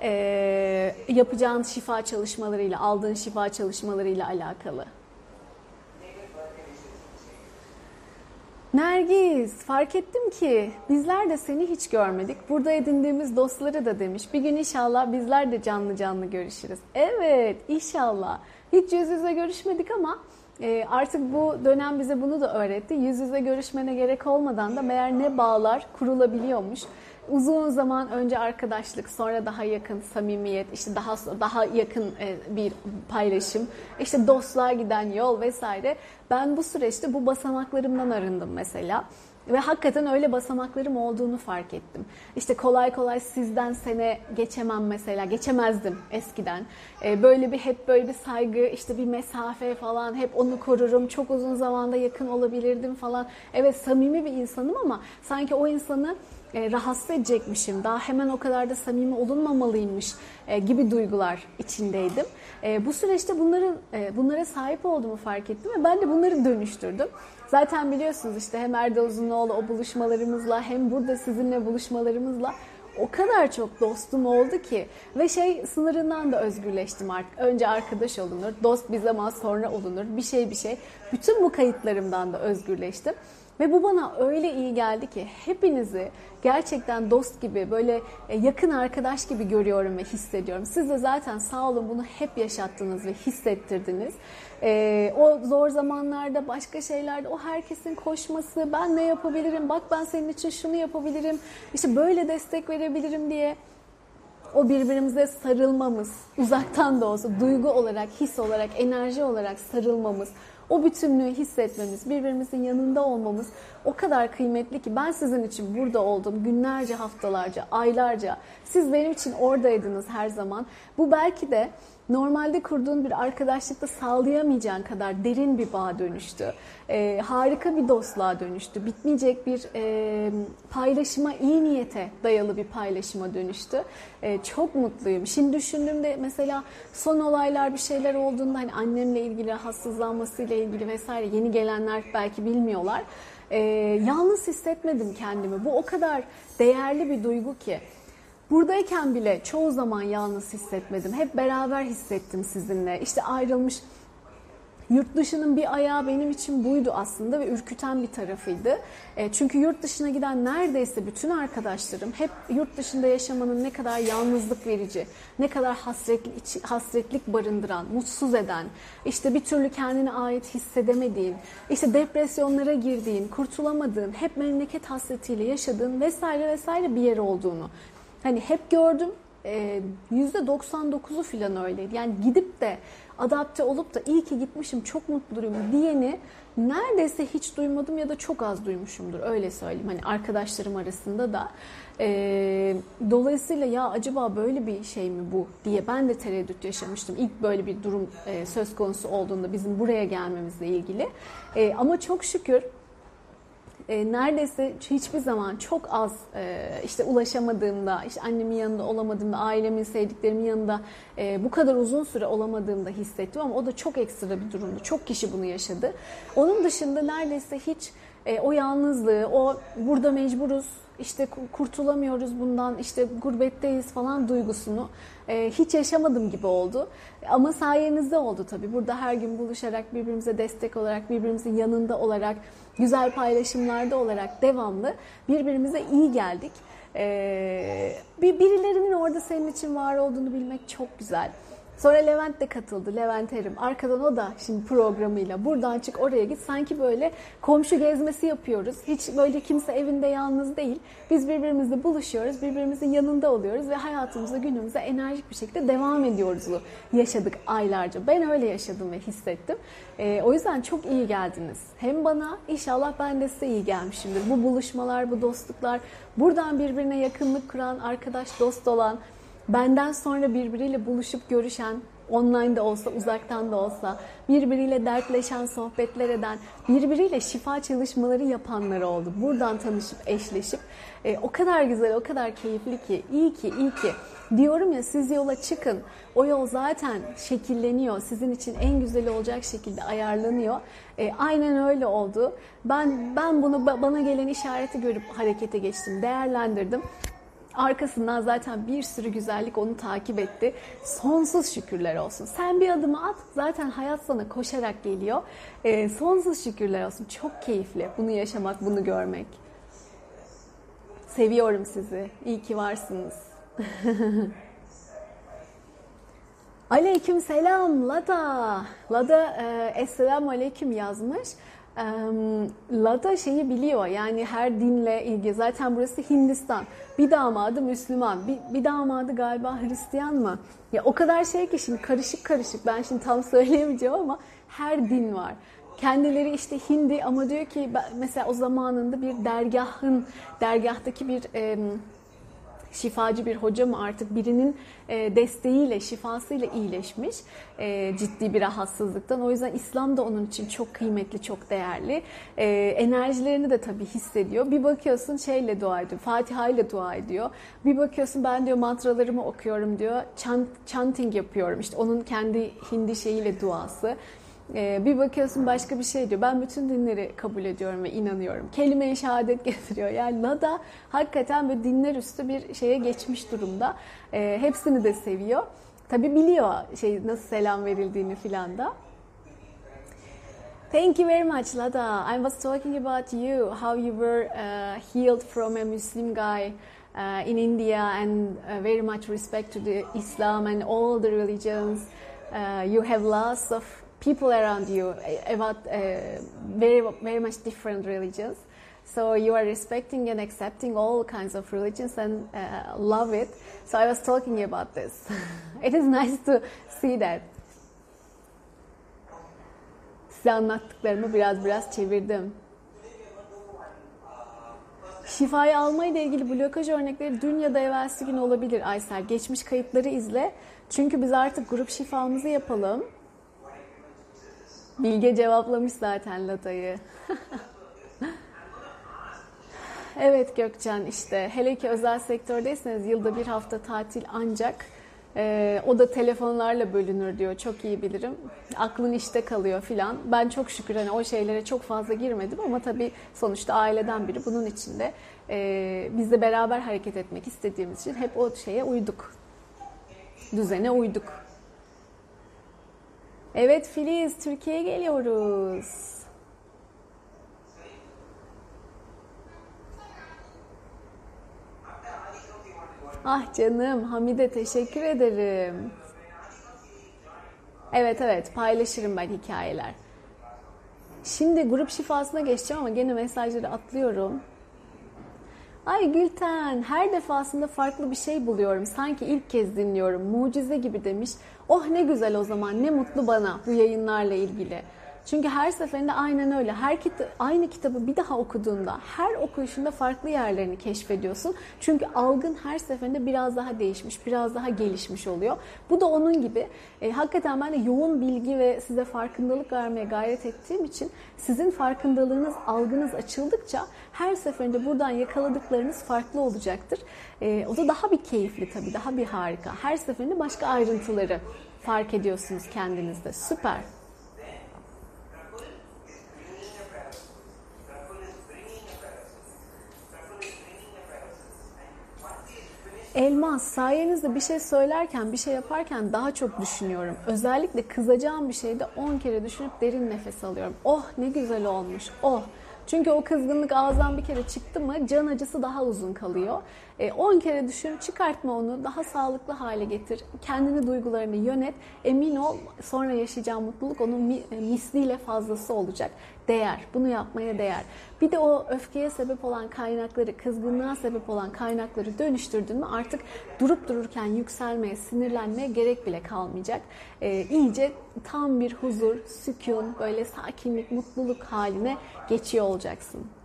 Speaker 1: e, yapacağın şifa çalışmalarıyla, aldığın şifa çalışmalarıyla alakalı. Nergis, fark ettim ki bizler de seni hiç görmedik. Burada edindiğimiz dostları da demiş. Bir gün inşallah bizler de canlı canlı görüşürüz. Evet, inşallah. Hiç yüz yüze görüşmedik ama E, artık bu dönem bize bunu da öğretti. Yüz yüze görüşmene gerek olmadan da meğer ne bağlar kurulabiliyormuş. Uzun zaman önce arkadaşlık, sonra daha yakın samimiyet, işte daha daha yakın e, bir paylaşım, işte dostluğa giden yol vesaire. Ben bu süreçte bu basamaklarımdan arındım mesela. Ve hakikaten öyle basamaklarım olduğunu fark ettim. İşte kolay kolay sizden sene geçemem mesela, geçemezdim eskiden. Ee, böyle bir hep böyle bir saygı, işte bir mesafe falan, hep onu korurum. Çok uzun zamanda yakın olabilirdim falan. Evet samimi bir insanım ama sanki o insanı e, rahatsız edecekmişim, daha hemen o kadar da samimi olunmamalıymış e, gibi duygular içindeydim. E, bu süreçte bunların e, bunlara sahip olduğumu fark ettim ve ben de bunları dönüştürdüm. Zaten biliyorsunuz işte hem Erdal Uzunoğlu o buluşmalarımızla hem burada sizinle buluşmalarımızla o kadar çok dostum oldu ki ve şey sınırından da özgürleştim artık. Önce arkadaş olunur, dost bir zaman sonra olunur, bir şey bir şey. Bütün bu kayıtlarımdan da özgürleştim. Ve bu bana öyle iyi geldi ki hepinizi gerçekten dost gibi böyle e, yakın arkadaş gibi görüyorum ve hissediyorum. Siz de zaten sağ olun bunu hep yaşattınız ve hissettirdiniz. Ee, o zor zamanlarda başka şeylerde o herkesin koşması ben ne yapabilirim bak ben senin için şunu yapabilirim işte böyle destek verebilirim diye o birbirimize sarılmamız uzaktan da olsa duygu olarak his olarak enerji olarak sarılmamız o bütünlüğü hissetmemiz, birbirimizin yanında olmamız o kadar kıymetli ki ben sizin için burada oldum günlerce, haftalarca, aylarca. Siz benim için oradaydınız her zaman. Bu belki de normalde kurduğun bir arkadaşlıkta sağlayamayacağın kadar derin bir bağ dönüştü. Ee, harika bir dostluğa dönüştü. Bitmeyecek bir e, paylaşıma, iyi niyete dayalı bir paylaşıma dönüştü. E, çok mutluyum. Şimdi düşündüğümde mesela son olaylar bir şeyler olduğunda hani annemle ilgili rahatsızlanmasıyla ilgili vesaire yeni gelenler belki bilmiyorlar. E, yalnız hissetmedim kendimi. Bu o kadar değerli bir duygu ki. Buradayken bile çoğu zaman yalnız hissetmedim. Hep beraber hissettim sizinle. İşte ayrılmış Yurt dışının bir ayağı benim için buydu aslında ve ürküten bir tarafıydı. E, çünkü yurt dışına giden neredeyse bütün arkadaşlarım hep yurt dışında yaşamanın ne kadar yalnızlık verici, ne kadar hasretlik, hasretlik barındıran, mutsuz eden, işte bir türlü kendine ait hissedemediğin, işte depresyonlara girdiğin, kurtulamadığın, hep memleket hasretiyle yaşadığın vesaire vesaire bir yer olduğunu Hani hep gördüm %99'u falan öyleydi. Yani gidip de adapte olup da iyi ki gitmişim çok mutluyum diyeni neredeyse hiç duymadım ya da çok az duymuşumdur öyle söyleyeyim. Hani arkadaşlarım arasında da. E, dolayısıyla ya acaba böyle bir şey mi bu diye ben de tereddüt yaşamıştım. İlk böyle bir durum e, söz konusu olduğunda bizim buraya gelmemizle ilgili. E, ama çok şükür e, neredeyse hiçbir zaman çok az e, işte ulaşamadığımda, işte annemin yanında olamadığımda, ailemin, sevdiklerimin yanında e, bu kadar uzun süre olamadığımda hissettim ama o da çok ekstra bir durumdu. Çok kişi bunu yaşadı. Onun dışında neredeyse hiç e, o yalnızlığı, o burada mecburuz, işte kurtulamıyoruz bundan, işte gurbetteyiz falan duygusunu e, hiç yaşamadım gibi oldu. Ama sayenizde oldu tabii. Burada her gün buluşarak, birbirimize destek olarak, birbirimizin yanında olarak, güzel paylaşımlarda olarak devamlı birbirimize iyi geldik. Bir birilerinin orada senin için var olduğunu bilmek çok güzel. Sonra Levent de katıldı. Levent Erim. Arkadan o da şimdi programıyla buradan çık oraya git. Sanki böyle komşu gezmesi yapıyoruz. Hiç böyle kimse evinde yalnız değil. Biz birbirimizle buluşuyoruz. Birbirimizin yanında oluyoruz ve hayatımıza günümüze enerjik bir şekilde devam ediyoruz. Yaşadık aylarca. Ben öyle yaşadım ve hissettim. Ee, o yüzden çok iyi geldiniz. Hem bana inşallah ben de size iyi gelmişimdir. Bu buluşmalar, bu dostluklar, buradan birbirine yakınlık kuran, arkadaş, dost olan, benden sonra birbiriyle buluşup görüşen, online de olsa, uzaktan da olsa, birbiriyle dertleşen, sohbetler eden, birbiriyle şifa çalışmaları yapanlar oldu. Buradan tanışıp, eşleşip e, o kadar güzel, o kadar keyifli ki, iyi ki, iyi ki. Diyorum ya siz yola çıkın. O yol zaten şekilleniyor. Sizin için en güzeli olacak şekilde ayarlanıyor. E, aynen öyle oldu. Ben ben bunu bana gelen işareti görüp harekete geçtim, değerlendirdim. Arkasından zaten bir sürü güzellik onu takip etti. Sonsuz şükürler olsun. Sen bir adımı at zaten hayat sana koşarak geliyor. E, sonsuz şükürler olsun. Çok keyifli bunu yaşamak, bunu görmek. Seviyorum sizi. İyi ki varsınız. Aleyküm selam Lada. Lada e, Esselamu Aleyküm yazmış. Lada şeyi biliyor yani her dinle ilgili. Zaten burası Hindistan. Bir damadı Müslüman, bir, bir damadı galiba Hristiyan mı? Ya o kadar şey ki şimdi karışık karışık. Ben şimdi tam söyleyemeyeceğim ama her din var. Kendileri işte Hindi ama diyor ki mesela o zamanında bir dergahın, dergahtaki bir... E, şifacı bir hoca mı artık birinin e, desteğiyle, şifasıyla iyileşmiş e, ciddi bir rahatsızlıktan. O yüzden İslam da onun için çok kıymetli, çok değerli. E, enerjilerini de tabii hissediyor. Bir bakıyorsun şeyle dua ediyor, Fatiha ile dua ediyor. Bir bakıyorsun ben diyor mantralarımı okuyorum diyor, chant, chanting yapıyorum. İşte onun kendi Hindi şeyiyle duası. Ee, bir bakıyorsun başka bir şey diyor. Ben bütün dinleri kabul ediyorum ve inanıyorum. Kelime-i şehadet getiriyor. Yani Lada hakikaten böyle dinler üstü bir şeye geçmiş durumda. Ee, hepsini de seviyor. Tabi biliyor şey nasıl selam verildiğini filan da. Thank you very much, Lada. I was talking about you, how you were uh, healed from a Muslim guy uh, in India, and uh, very much respect to the Islam and all the religions. Uh, you have lots of people around you about uh, very very much different religions. So you are respecting and accepting all kinds of religions and uh, love it. So I was talking about this. it is nice to see that. Size anlattıklarımı biraz biraz çevirdim. Şifayı almayla ilgili blokaj örnekleri dün ya da evvelsi gün olabilir Aysel. Geçmiş kayıtları izle. Çünkü biz artık grup şifamızı yapalım. Bilge cevaplamış zaten Lata'yı. evet Gökçen işte hele ki özel sektördeyseniz yılda bir hafta tatil ancak e, o da telefonlarla bölünür diyor. Çok iyi bilirim. Aklın işte kalıyor filan. Ben çok şükür hani o şeylere çok fazla girmedim ama tabii sonuçta aileden biri bunun içinde. E, biz de beraber hareket etmek istediğimiz için hep o şeye uyduk. Düzene uyduk. Evet Filiz, Türkiye'ye geliyoruz. Ah canım, Hamide teşekkür ederim. Evet evet, paylaşırım ben hikayeler. Şimdi grup şifasına geçeceğim ama gene mesajları atlıyorum. Ay Gülten, her defasında farklı bir şey buluyorum. Sanki ilk kez dinliyorum. Mucize gibi demiş. Oh ne güzel o zaman, ne mutlu bana bu yayınlarla ilgili. Çünkü her seferinde aynen öyle. Her kita- aynı kitabı bir daha okuduğunda, her okuyuşunda farklı yerlerini keşfediyorsun. Çünkü algın her seferinde biraz daha değişmiş, biraz daha gelişmiş oluyor. Bu da onun gibi. E, hakikaten ben de yoğun bilgi ve size farkındalık vermeye gayret ettiğim için sizin farkındalığınız, algınız açıldıkça her seferinde buradan yakaladıklarınız farklı olacaktır. E, o da daha bir keyifli tabii, daha bir harika. Her seferinde başka ayrıntıları fark ediyorsunuz kendinizde. Süper. Elmas, sayenizde bir şey söylerken, bir şey yaparken daha çok düşünüyorum. Özellikle kızacağım bir şeyde 10 kere düşünüp derin nefes alıyorum. Oh ne güzel olmuş, oh. Çünkü o kızgınlık ağızdan bir kere çıktı mı can acısı daha uzun kalıyor. 10 e, kere düşün, çıkartma onu, daha sağlıklı hale getir. Kendini, duygularını yönet. Emin ol sonra yaşayacağın mutluluk onun misliyle fazlası olacak. Değer, bunu yapmaya değer. Bir de o öfkeye sebep olan kaynakları, kızgınlığa sebep olan kaynakları dönüştürdün mü artık durup dururken yükselmeye, sinirlenmeye gerek bile kalmayacak. Ee, iyice tam bir huzur, sükun, böyle sakinlik, mutluluk haline geçiyor olacaksın.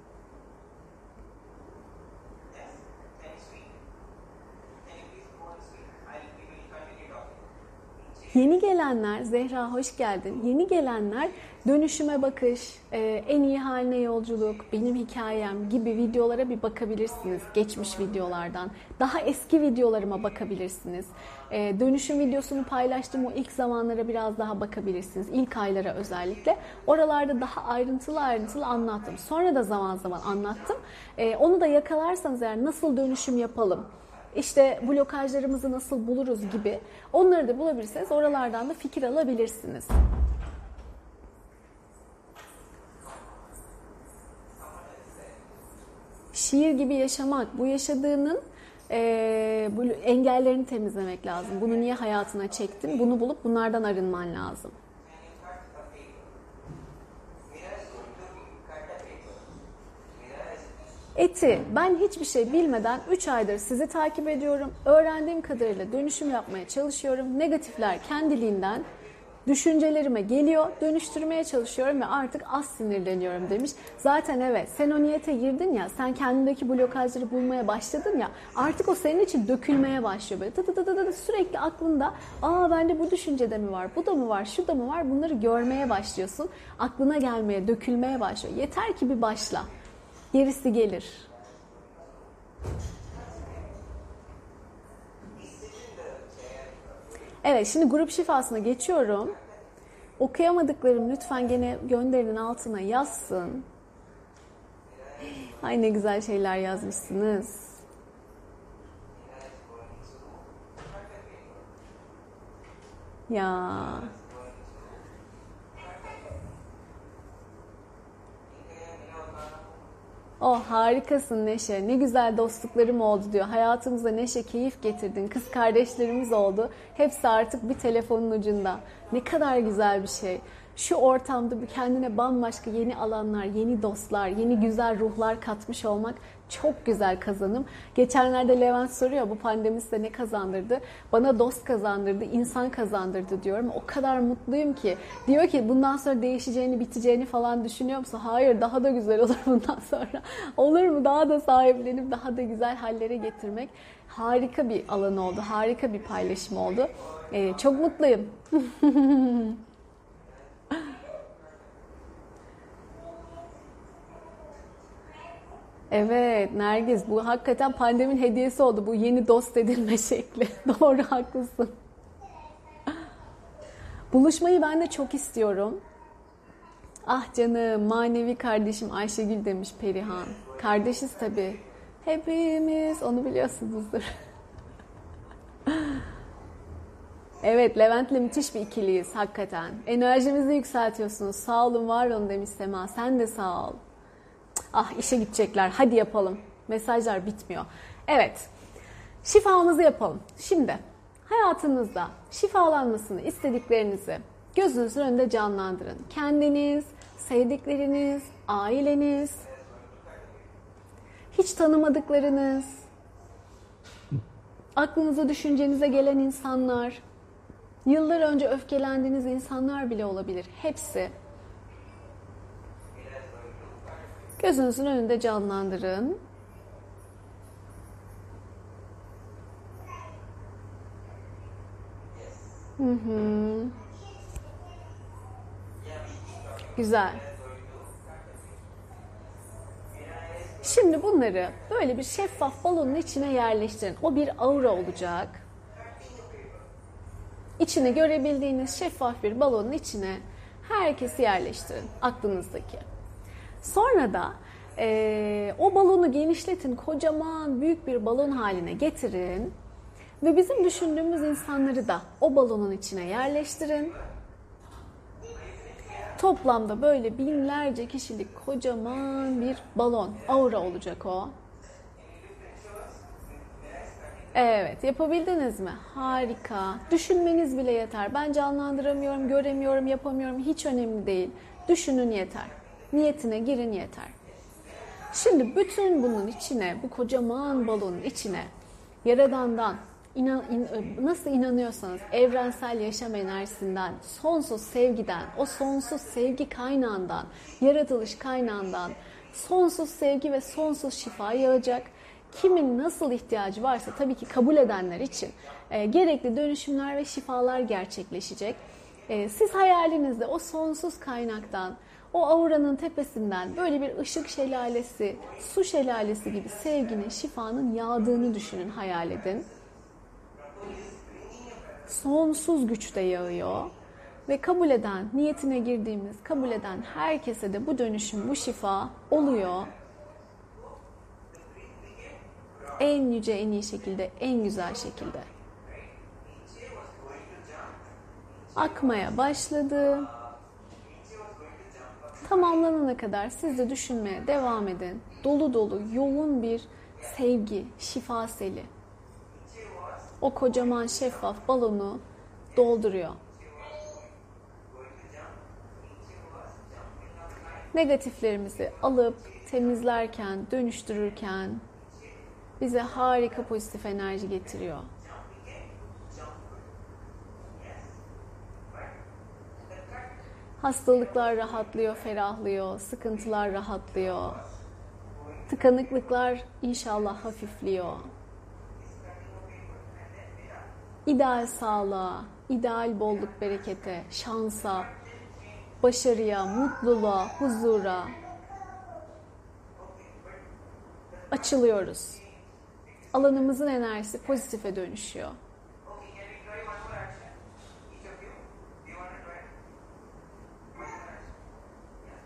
Speaker 1: Yeni gelenler, Zehra hoş geldin. Yeni gelenler dönüşüme bakış, e, en iyi haline yolculuk, benim hikayem gibi videolara bir bakabilirsiniz. Geçmiş videolardan. Daha eski videolarıma bakabilirsiniz. E, dönüşüm videosunu paylaştım o ilk zamanlara biraz daha bakabilirsiniz. İlk aylara özellikle. Oralarda daha ayrıntılı ayrıntılı anlattım. Sonra da zaman zaman anlattım. E, onu da yakalarsanız eğer nasıl dönüşüm yapalım, işte blokajlarımızı nasıl buluruz gibi onları da bulabilirseniz oralardan da fikir alabilirsiniz. Şiir gibi yaşamak, bu yaşadığının e, engellerini temizlemek lazım. Bunu niye hayatına çektin? Bunu bulup bunlardan arınman lazım. Eti ben hiçbir şey bilmeden 3 aydır sizi takip ediyorum. Öğrendiğim kadarıyla dönüşüm yapmaya çalışıyorum. Negatifler kendiliğinden düşüncelerime geliyor, dönüştürmeye çalışıyorum ve artık az sinirleniyorum demiş. Zaten evet sen o niyete girdin ya, sen kendindeki blokajları bulmaya başladın ya, artık o senin için dökülmeye başlıyor. Böyle dı dı dı dı dı sürekli aklında, aa bende bu düşüncede mi var, bu da mı var, şu da mı var bunları görmeye başlıyorsun. Aklına gelmeye, dökülmeye başlıyor. Yeter ki bir başla. Gerisi gelir. Evet şimdi grup şifasına geçiyorum. Okuyamadıklarım lütfen gene gönderinin altına yazsın. Ay ne güzel şeyler yazmışsınız. Ya. Oh harikasın Neşe. Ne güzel dostluklarım oldu diyor. Hayatımıza Neşe keyif getirdin. Kız kardeşlerimiz oldu. Hepsi artık bir telefonun ucunda. Ne kadar güzel bir şey. Şu ortamda bir kendine bambaşka yeni alanlar, yeni dostlar, yeni güzel ruhlar katmış olmak çok güzel kazanım. Geçenlerde Levent soruyor bu pandemi size ne kazandırdı? Bana dost kazandırdı, insan kazandırdı diyorum. O kadar mutluyum ki. Diyor ki bundan sonra değişeceğini, biteceğini falan düşünüyor musun? Hayır daha da güzel olur bundan sonra. Olur mu? Daha da sahiplenip daha da güzel hallere getirmek. Harika bir alan oldu. Harika bir paylaşım oldu. Ee, çok mutluyum. Evet Nergiz bu hakikaten pandemin hediyesi oldu. Bu yeni dost edilme şekli. Doğru haklısın. Buluşmayı ben de çok istiyorum. Ah canım manevi kardeşim Ayşegül demiş Perihan. Kardeşiz tabii. Hepimiz onu biliyorsunuzdur. Evet Levent'le müthiş bir ikiliyiz hakikaten. Enerjimizi yükseltiyorsunuz. Sağ olun var olun demiş Sema. Sen de sağ ol. Ah işe gidecekler hadi yapalım. Mesajlar bitmiyor. Evet şifamızı yapalım. Şimdi hayatınızda şifalanmasını istediklerinizi gözünüzün önünde canlandırın. Kendiniz, sevdikleriniz, aileniz, hiç tanımadıklarınız, aklınıza düşüncenize gelen insanlar, yıllar önce öfkelendiğiniz insanlar bile olabilir. Hepsi Gözünüzün önünde canlandırın. Hı hı. Güzel. Şimdi bunları böyle bir şeffaf balonun içine yerleştirin. O bir aura olacak. İçini görebildiğiniz şeffaf bir balonun içine herkesi yerleştirin aklınızdaki. Sonra da e, o balonu genişletin, kocaman büyük bir balon haline getirin ve bizim düşündüğümüz insanları da o balonun içine yerleştirin. Toplamda böyle binlerce kişilik kocaman bir balon, aura olacak o. Evet, yapabildiniz mi? Harika. Düşünmeniz bile yeter. Ben canlandıramıyorum, göremiyorum, yapamıyorum. Hiç önemli değil. Düşünün yeter. Niyetine girin yeter. Şimdi bütün bunun içine, bu kocaman balonun içine Yaradan'dan inan, in, nasıl inanıyorsanız evrensel yaşam enerjisinden, sonsuz sevgiden, o sonsuz sevgi kaynağından, yaratılış kaynağından sonsuz sevgi ve sonsuz şifa yağacak. Kimin nasıl ihtiyacı varsa tabii ki kabul edenler için e, gerekli dönüşümler ve şifalar gerçekleşecek. E, siz hayalinizde o sonsuz kaynaktan o auranın tepesinden böyle bir ışık şelalesi, su şelalesi gibi sevginin, şifanın yağdığını düşünün, hayal edin. Sonsuz güçte yağıyor ve kabul eden, niyetine girdiğimiz, kabul eden herkese de bu dönüşüm, bu şifa oluyor. En yüce, en iyi şekilde, en güzel şekilde. Akmaya başladı tamamlanana kadar siz de düşünmeye devam edin. Dolu dolu, yoğun bir sevgi, şifa seli o kocaman şeffaf balonu dolduruyor. Negatiflerimizi alıp temizlerken, dönüştürürken bize harika pozitif enerji getiriyor. Hastalıklar rahatlıyor, ferahlıyor, sıkıntılar rahatlıyor. Tıkanıklıklar inşallah hafifliyor. İdeal sağlığa, ideal bolluk berekete, şansa, başarıya, mutluluğa, huzura açılıyoruz. Alanımızın enerjisi pozitife dönüşüyor.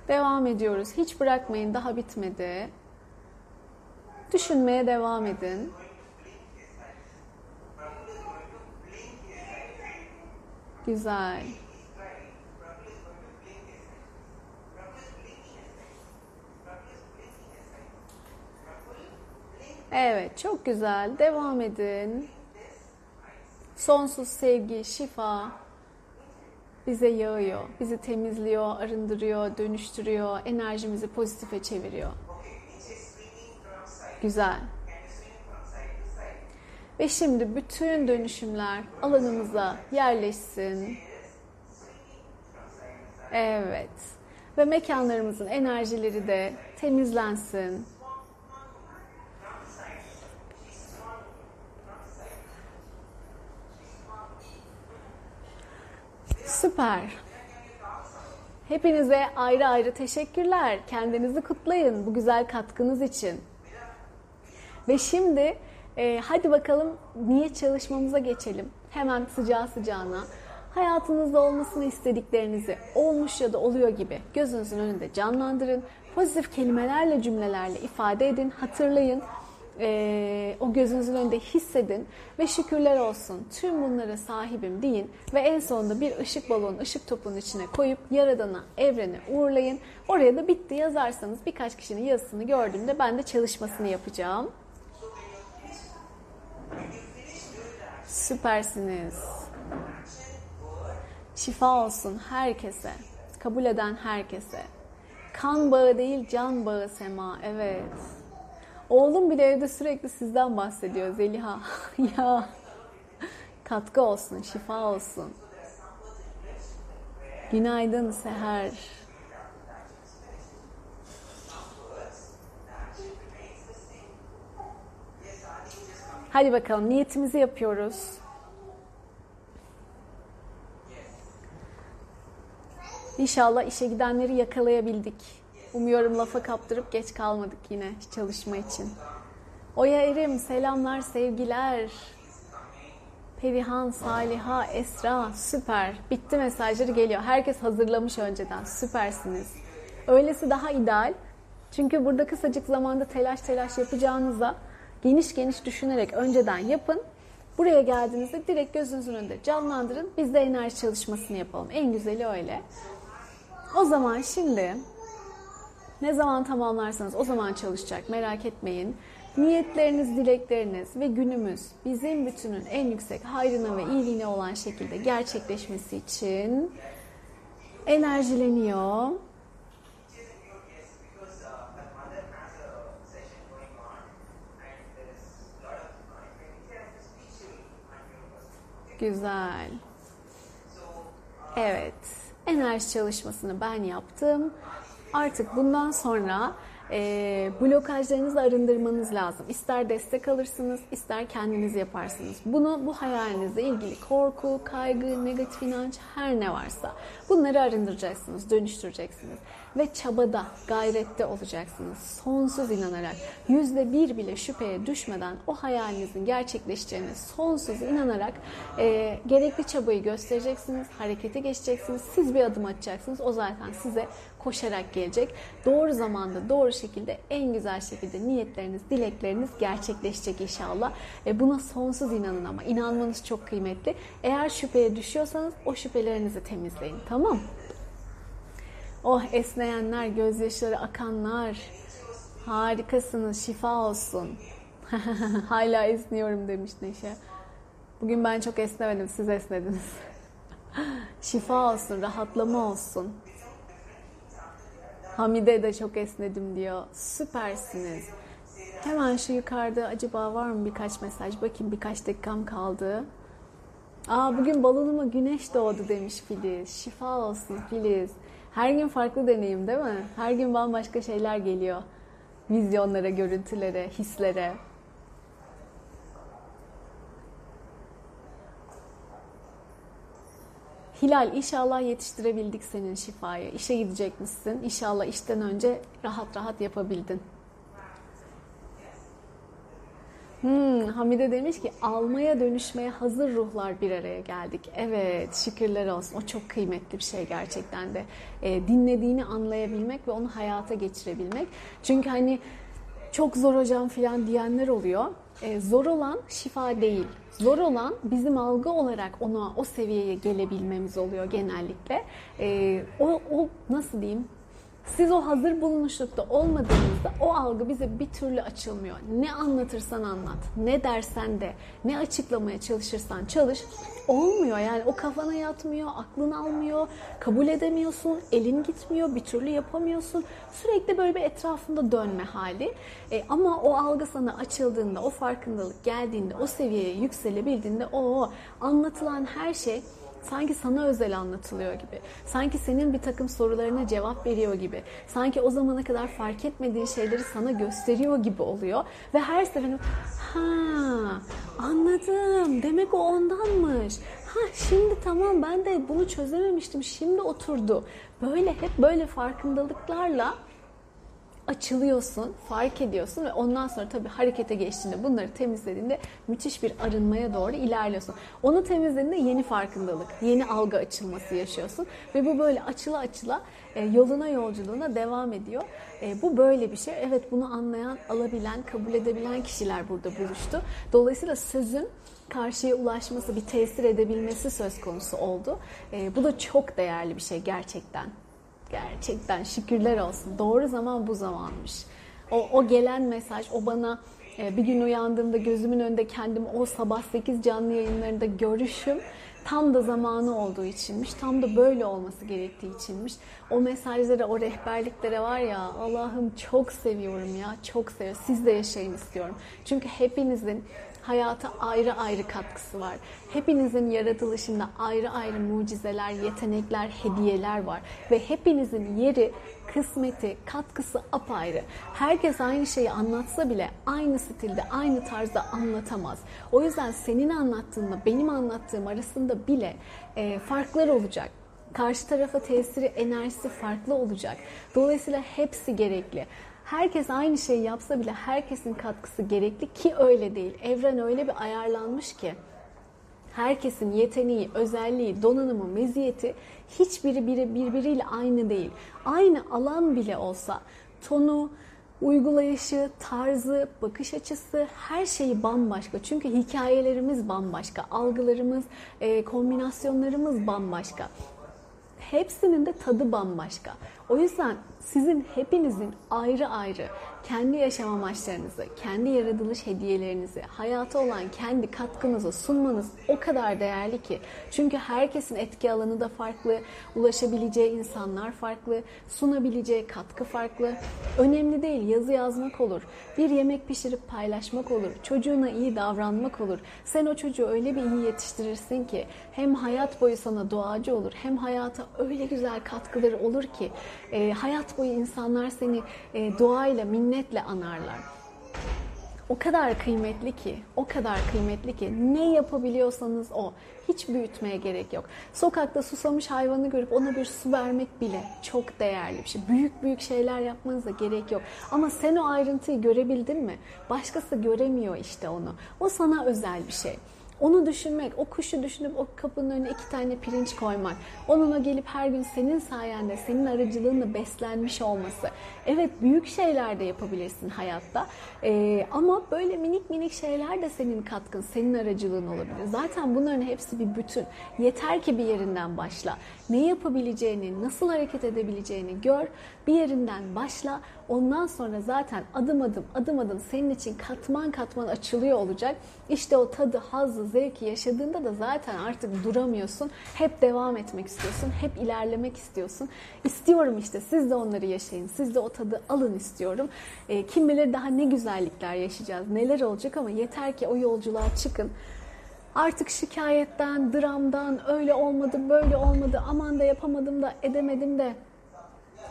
Speaker 1: Devam ediyoruz. Hiç bırakmayın. Daha bitmedi. Düşünmeye devam edin. Güzel. Evet, çok güzel. Devam edin. Sonsuz sevgi, şifa bize yağıyor. Bizi temizliyor, arındırıyor, dönüştürüyor, enerjimizi pozitife çeviriyor. Güzel. Ve şimdi bütün dönüşümler alanımıza yerleşsin. Evet. Ve mekanlarımızın enerjileri de temizlensin. Süper. Hepinize ayrı ayrı teşekkürler. Kendinizi kutlayın bu güzel katkınız için. Ve şimdi e, hadi bakalım niyet çalışmamıza geçelim. Hemen sıcağı sıcağına. Hayatınızda olmasını istediklerinizi olmuş ya da oluyor gibi gözünüzün önünde canlandırın. Pozitif kelimelerle, cümlelerle ifade edin, hatırlayın. E, o gözünüzün önünde hissedin ve şükürler olsun tüm bunlara sahibim deyin ve en sonunda bir ışık balonu ışık topunun içine koyup yaradana evrene uğurlayın. Oraya da bitti yazarsanız birkaç kişinin yazısını gördüğümde ben de çalışmasını yapacağım. Süpersiniz. Şifa olsun herkese. Kabul eden herkese. Kan bağı değil can bağı sema. Evet. Oğlum bile evde sürekli sizden bahsediyor Zeliha. ya katkı olsun, şifa olsun. Günaydın Seher. Hadi bakalım niyetimizi yapıyoruz. İnşallah işe gidenleri yakalayabildik. Umuyorum lafa kaptırıp geç kalmadık yine çalışma için. Oya Erim selamlar sevgiler. Perihan, Saliha, Esra süper. Bitti mesajları geliyor. Herkes hazırlamış önceden. Süpersiniz. Öylesi daha ideal. Çünkü burada kısacık zamanda telaş telaş yapacağınıza geniş geniş düşünerek önceden yapın. Buraya geldiğinizde direkt gözünüzün önünde canlandırın. Biz de enerji çalışmasını yapalım. En güzeli öyle. O zaman şimdi ne zaman tamamlarsanız o zaman çalışacak merak etmeyin. Niyetleriniz, dilekleriniz ve günümüz bizim bütünün en yüksek hayrına ve iyiliğine olan şekilde gerçekleşmesi için enerjileniyor. Güzel. Evet. Enerji çalışmasını ben yaptım. Artık bundan sonra e, blokajlarınızı arındırmanız lazım. İster destek alırsınız, ister kendiniz yaparsınız. Bunu bu hayalinizle ilgili korku, kaygı, negatif inanç her ne varsa bunları arındıracaksınız, dönüştüreceksiniz. Ve çabada, gayrette olacaksınız. Sonsuz inanarak, yüzde bir bile şüpheye düşmeden o hayalinizin gerçekleşeceğine sonsuz inanarak e, gerekli çabayı göstereceksiniz, harekete geçeceksiniz. Siz bir adım atacaksınız. O zaten size koşarak gelecek. Doğru zamanda, doğru şekilde, en güzel şekilde niyetleriniz, dilekleriniz gerçekleşecek inşallah. E buna sonsuz inanın ama inanmanız çok kıymetli. Eğer şüpheye düşüyorsanız o şüphelerinizi temizleyin. Tamam Oh esneyenler, gözyaşları akanlar. Harikasınız, şifa olsun. Hala esniyorum demiş Neşe. Bugün ben çok esnemedim, siz esnediniz. Şifa olsun, rahatlama olsun. Hamide de çok esnedim diyor. Süpersiniz. Hemen şu yukarıda acaba var mı birkaç mesaj? Bakayım birkaç dakikam kaldı. Aa bugün balonuma güneş doğdu demiş Filiz. Şifa olsun Filiz. Her gün farklı deneyim değil mi? Her gün bambaşka şeyler geliyor. Vizyonlara, görüntülere, hislere. Hilal inşallah yetiştirebildik senin şifayı. İşe gidecekmişsin. İnşallah işten önce rahat rahat yapabildin. Hmm, Hamide demiş ki almaya dönüşmeye hazır ruhlar bir araya geldik. Evet şükürler olsun. O çok kıymetli bir şey gerçekten de. E, dinlediğini anlayabilmek ve onu hayata geçirebilmek. Çünkü hani çok zor hocam filan diyenler oluyor. E, zor olan şifa değil. Zor olan bizim algı olarak ona o seviyeye gelebilmemiz oluyor genellikle. E, o, o nasıl diyeyim? Siz o hazır bulunuşlukta olmadığınızda o algı bize bir türlü açılmıyor. Ne anlatırsan anlat, ne dersen de, ne açıklamaya çalışırsan çalış olmuyor. Yani o kafana yatmıyor, aklın almıyor, kabul edemiyorsun, elin gitmiyor, bir türlü yapamıyorsun. Sürekli böyle bir etrafında dönme hali. E, ama o algı sana açıldığında, o farkındalık geldiğinde, o seviyeye yükselebildiğinde o anlatılan her şey sanki sana özel anlatılıyor gibi. Sanki senin bir takım sorularına cevap veriyor gibi. Sanki o zamana kadar fark etmediğin şeyleri sana gösteriyor gibi oluyor. Ve her seferinde ha anladım demek o ondanmış. Ha şimdi tamam ben de bunu çözememiştim şimdi oturdu. Böyle hep böyle farkındalıklarla açılıyorsun, fark ediyorsun ve ondan sonra tabii harekete geçtiğinde bunları temizlediğinde müthiş bir arınmaya doğru ilerliyorsun. Onu temizlediğinde yeni farkındalık, yeni algı açılması yaşıyorsun ve bu böyle açıla açıla e, yoluna yolculuğuna devam ediyor. E, bu böyle bir şey. Evet bunu anlayan, alabilen, kabul edebilen kişiler burada buluştu. Dolayısıyla sözün karşıya ulaşması, bir tesir edebilmesi söz konusu oldu. E, bu da çok değerli bir şey gerçekten. Gerçekten şükürler olsun. Doğru zaman bu zamanmış. O, o gelen mesaj, o bana e, bir gün uyandığımda gözümün önünde kendim o sabah 8 canlı yayınlarında görüşüm tam da zamanı olduğu içinmiş. Tam da böyle olması gerektiği içinmiş. O mesajlara, o rehberliklere var ya Allah'ım çok seviyorum ya. Çok seviyorum. Siz de yaşayın istiyorum. Çünkü hepinizin hayata ayrı ayrı katkısı var. Hepinizin yaratılışında ayrı ayrı mucizeler, yetenekler, hediyeler var. Ve hepinizin yeri, kısmeti, katkısı apayrı. Herkes aynı şeyi anlatsa bile aynı stilde, aynı tarzda anlatamaz. O yüzden senin anlattığınla benim anlattığım arasında bile e, farklar olacak karşı tarafa tesiri, enerjisi farklı olacak. Dolayısıyla hepsi gerekli. Herkes aynı şeyi yapsa bile herkesin katkısı gerekli ki öyle değil. Evren öyle bir ayarlanmış ki herkesin yeteneği, özelliği, donanımı, meziyeti hiçbiri biri birbiriyle aynı değil. Aynı alan bile olsa tonu, uygulayışı, tarzı, bakış açısı her şeyi bambaşka. Çünkü hikayelerimiz bambaşka, algılarımız, kombinasyonlarımız bambaşka. Hepsinin de tadı bambaşka. O yüzden sizin hepinizin ayrı ayrı kendi yaşam amaçlarınızı, kendi yaratılış hediyelerinizi, hayata olan kendi katkınızı sunmanız o kadar değerli ki. Çünkü herkesin etki alanı da farklı, ulaşabileceği insanlar farklı, sunabileceği katkı farklı. Önemli değil yazı yazmak olur, bir yemek pişirip paylaşmak olur, çocuğuna iyi davranmak olur. Sen o çocuğu öyle bir iyi yetiştirirsin ki hem hayat boyu sana duacı olur, hem hayata öyle güzel katkıları olur ki e, hayat boyu insanlar seni e, duayla, minnetle anarlar. O kadar kıymetli ki, o kadar kıymetli ki ne yapabiliyorsanız o. Hiç büyütmeye gerek yok. Sokakta susamış hayvanı görüp ona bir su vermek bile çok değerli bir şey. Büyük büyük şeyler yapmanıza gerek yok. Ama sen o ayrıntıyı görebildin mi? Başkası göremiyor işte onu. O sana özel bir şey. Onu düşünmek, o kuşu düşünüp o kapının önüne iki tane pirinç koymak, onunla gelip her gün senin sayende, senin aracılığınla beslenmiş olması. Evet büyük şeyler de yapabilirsin hayatta ee, ama böyle minik minik şeyler de senin katkın, senin aracılığın olabilir. Zaten bunların hepsi bir bütün. Yeter ki bir yerinden başla. Ne yapabileceğini, nasıl hareket edebileceğini gör, bir yerinden başla. Ondan sonra zaten adım adım adım adım senin için katman katman açılıyor olacak. İşte o tadı, hazzı, zevki yaşadığında da zaten artık duramıyorsun. Hep devam etmek istiyorsun. Hep ilerlemek istiyorsun. İstiyorum işte siz de onları yaşayın. Siz de o tadı alın istiyorum. E, kim bilir daha ne güzellikler yaşayacağız. Neler olacak ama yeter ki o yolculuğa çıkın. Artık şikayetten, dramdan, öyle olmadı, böyle olmadı, aman da yapamadım da, edemedim de,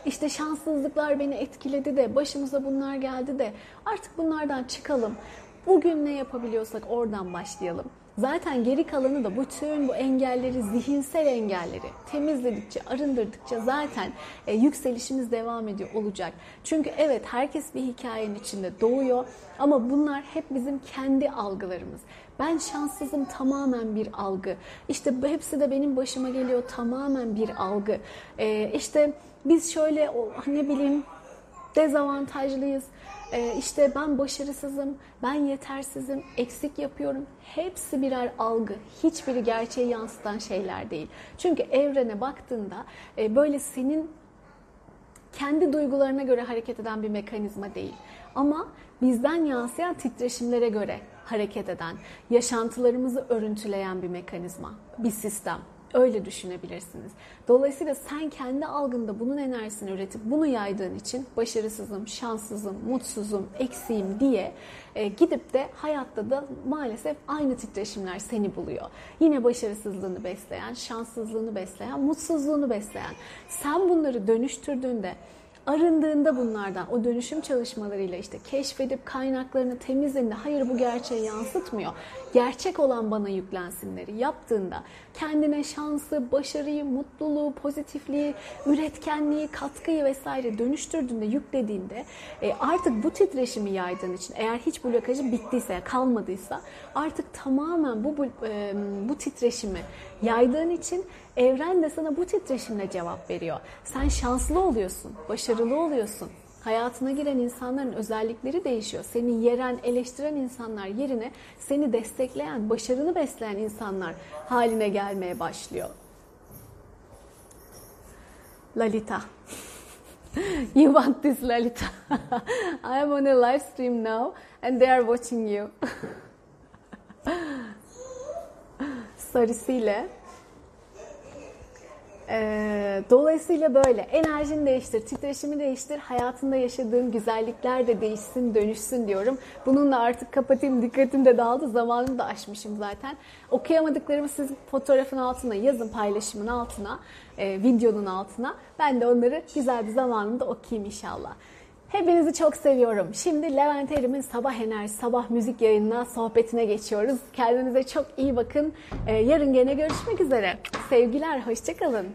Speaker 1: işte şanssızlıklar beni etkiledi de, başımıza bunlar geldi de, artık bunlardan çıkalım. Bugün ne yapabiliyorsak oradan başlayalım. Zaten geri kalanı da bütün bu engelleri, zihinsel engelleri temizledikçe, arındırdıkça zaten e, yükselişimiz devam ediyor olacak. Çünkü evet herkes bir hikayenin içinde doğuyor ama bunlar hep bizim kendi algılarımız. Ben şanssızım tamamen bir algı. İşte hepsi de benim başıma geliyor tamamen bir algı. E, işte biz şöyle ne bileyim dezavantajlıyız. Ee, işte ben başarısızım, ben yetersizim, eksik yapıyorum. Hepsi birer algı. Hiçbiri gerçeği yansıtan şeyler değil. Çünkü evrene baktığında e, böyle senin kendi duygularına göre hareket eden bir mekanizma değil. Ama bizden yansıyan titreşimlere göre hareket eden, yaşantılarımızı örüntüleyen bir mekanizma, bir sistem. Öyle düşünebilirsiniz. Dolayısıyla sen kendi algında bunun enerjisini üretip bunu yaydığın için başarısızım, şanssızım, mutsuzum, eksiğim diye e, gidip de hayatta da maalesef aynı titreşimler seni buluyor. Yine başarısızlığını besleyen, şanssızlığını besleyen, mutsuzluğunu besleyen. Sen bunları dönüştürdüğünde arındığında bunlardan o dönüşüm çalışmalarıyla işte keşfedip kaynaklarını temizlediğinde hayır bu gerçeği yansıtmıyor. Gerçek olan bana yüklensinleri yaptığında kendine şansı, başarıyı, mutluluğu, pozitifliği, üretkenliği, katkıyı vesaire dönüştürdüğünde, yüklediğinde e, artık bu titreşimi yaydığın için eğer hiç blokajı bittiyse, kalmadıysa artık tamamen bu, e, bu titreşimi yaydığın için evren de sana bu titreşimle cevap veriyor. Sen şanslı oluyorsun, başarılı oluyorsun. Hayatına giren insanların özellikleri değişiyor. Seni yeren, eleştiren insanlar yerine seni destekleyen, başarını besleyen insanlar haline gelmeye başlıyor. Lalita. you want this Lalita. I am on a live stream now and they are watching you. Sarısıyla ee, dolayısıyla böyle enerjini değiştir, titreşimi değiştir, hayatında yaşadığın güzellikler de değişsin, dönüşsün diyorum. Bununla artık kapatayım, dikkatim de dağıldı, zamanımı da aşmışım zaten. Okuyamadıklarımı siz fotoğrafın altına yazın, paylaşımın altına, e, videonun altına. Ben de onları güzel bir zamanında okuyayım inşallah. Hepinizi çok seviyorum. Şimdi Levent Erim'in Sabah Enerji, Sabah Müzik yayınına, sohbetine geçiyoruz. Kendinize çok iyi bakın. Ee, yarın gene görüşmek üzere. Sevgiler, hoşçakalın.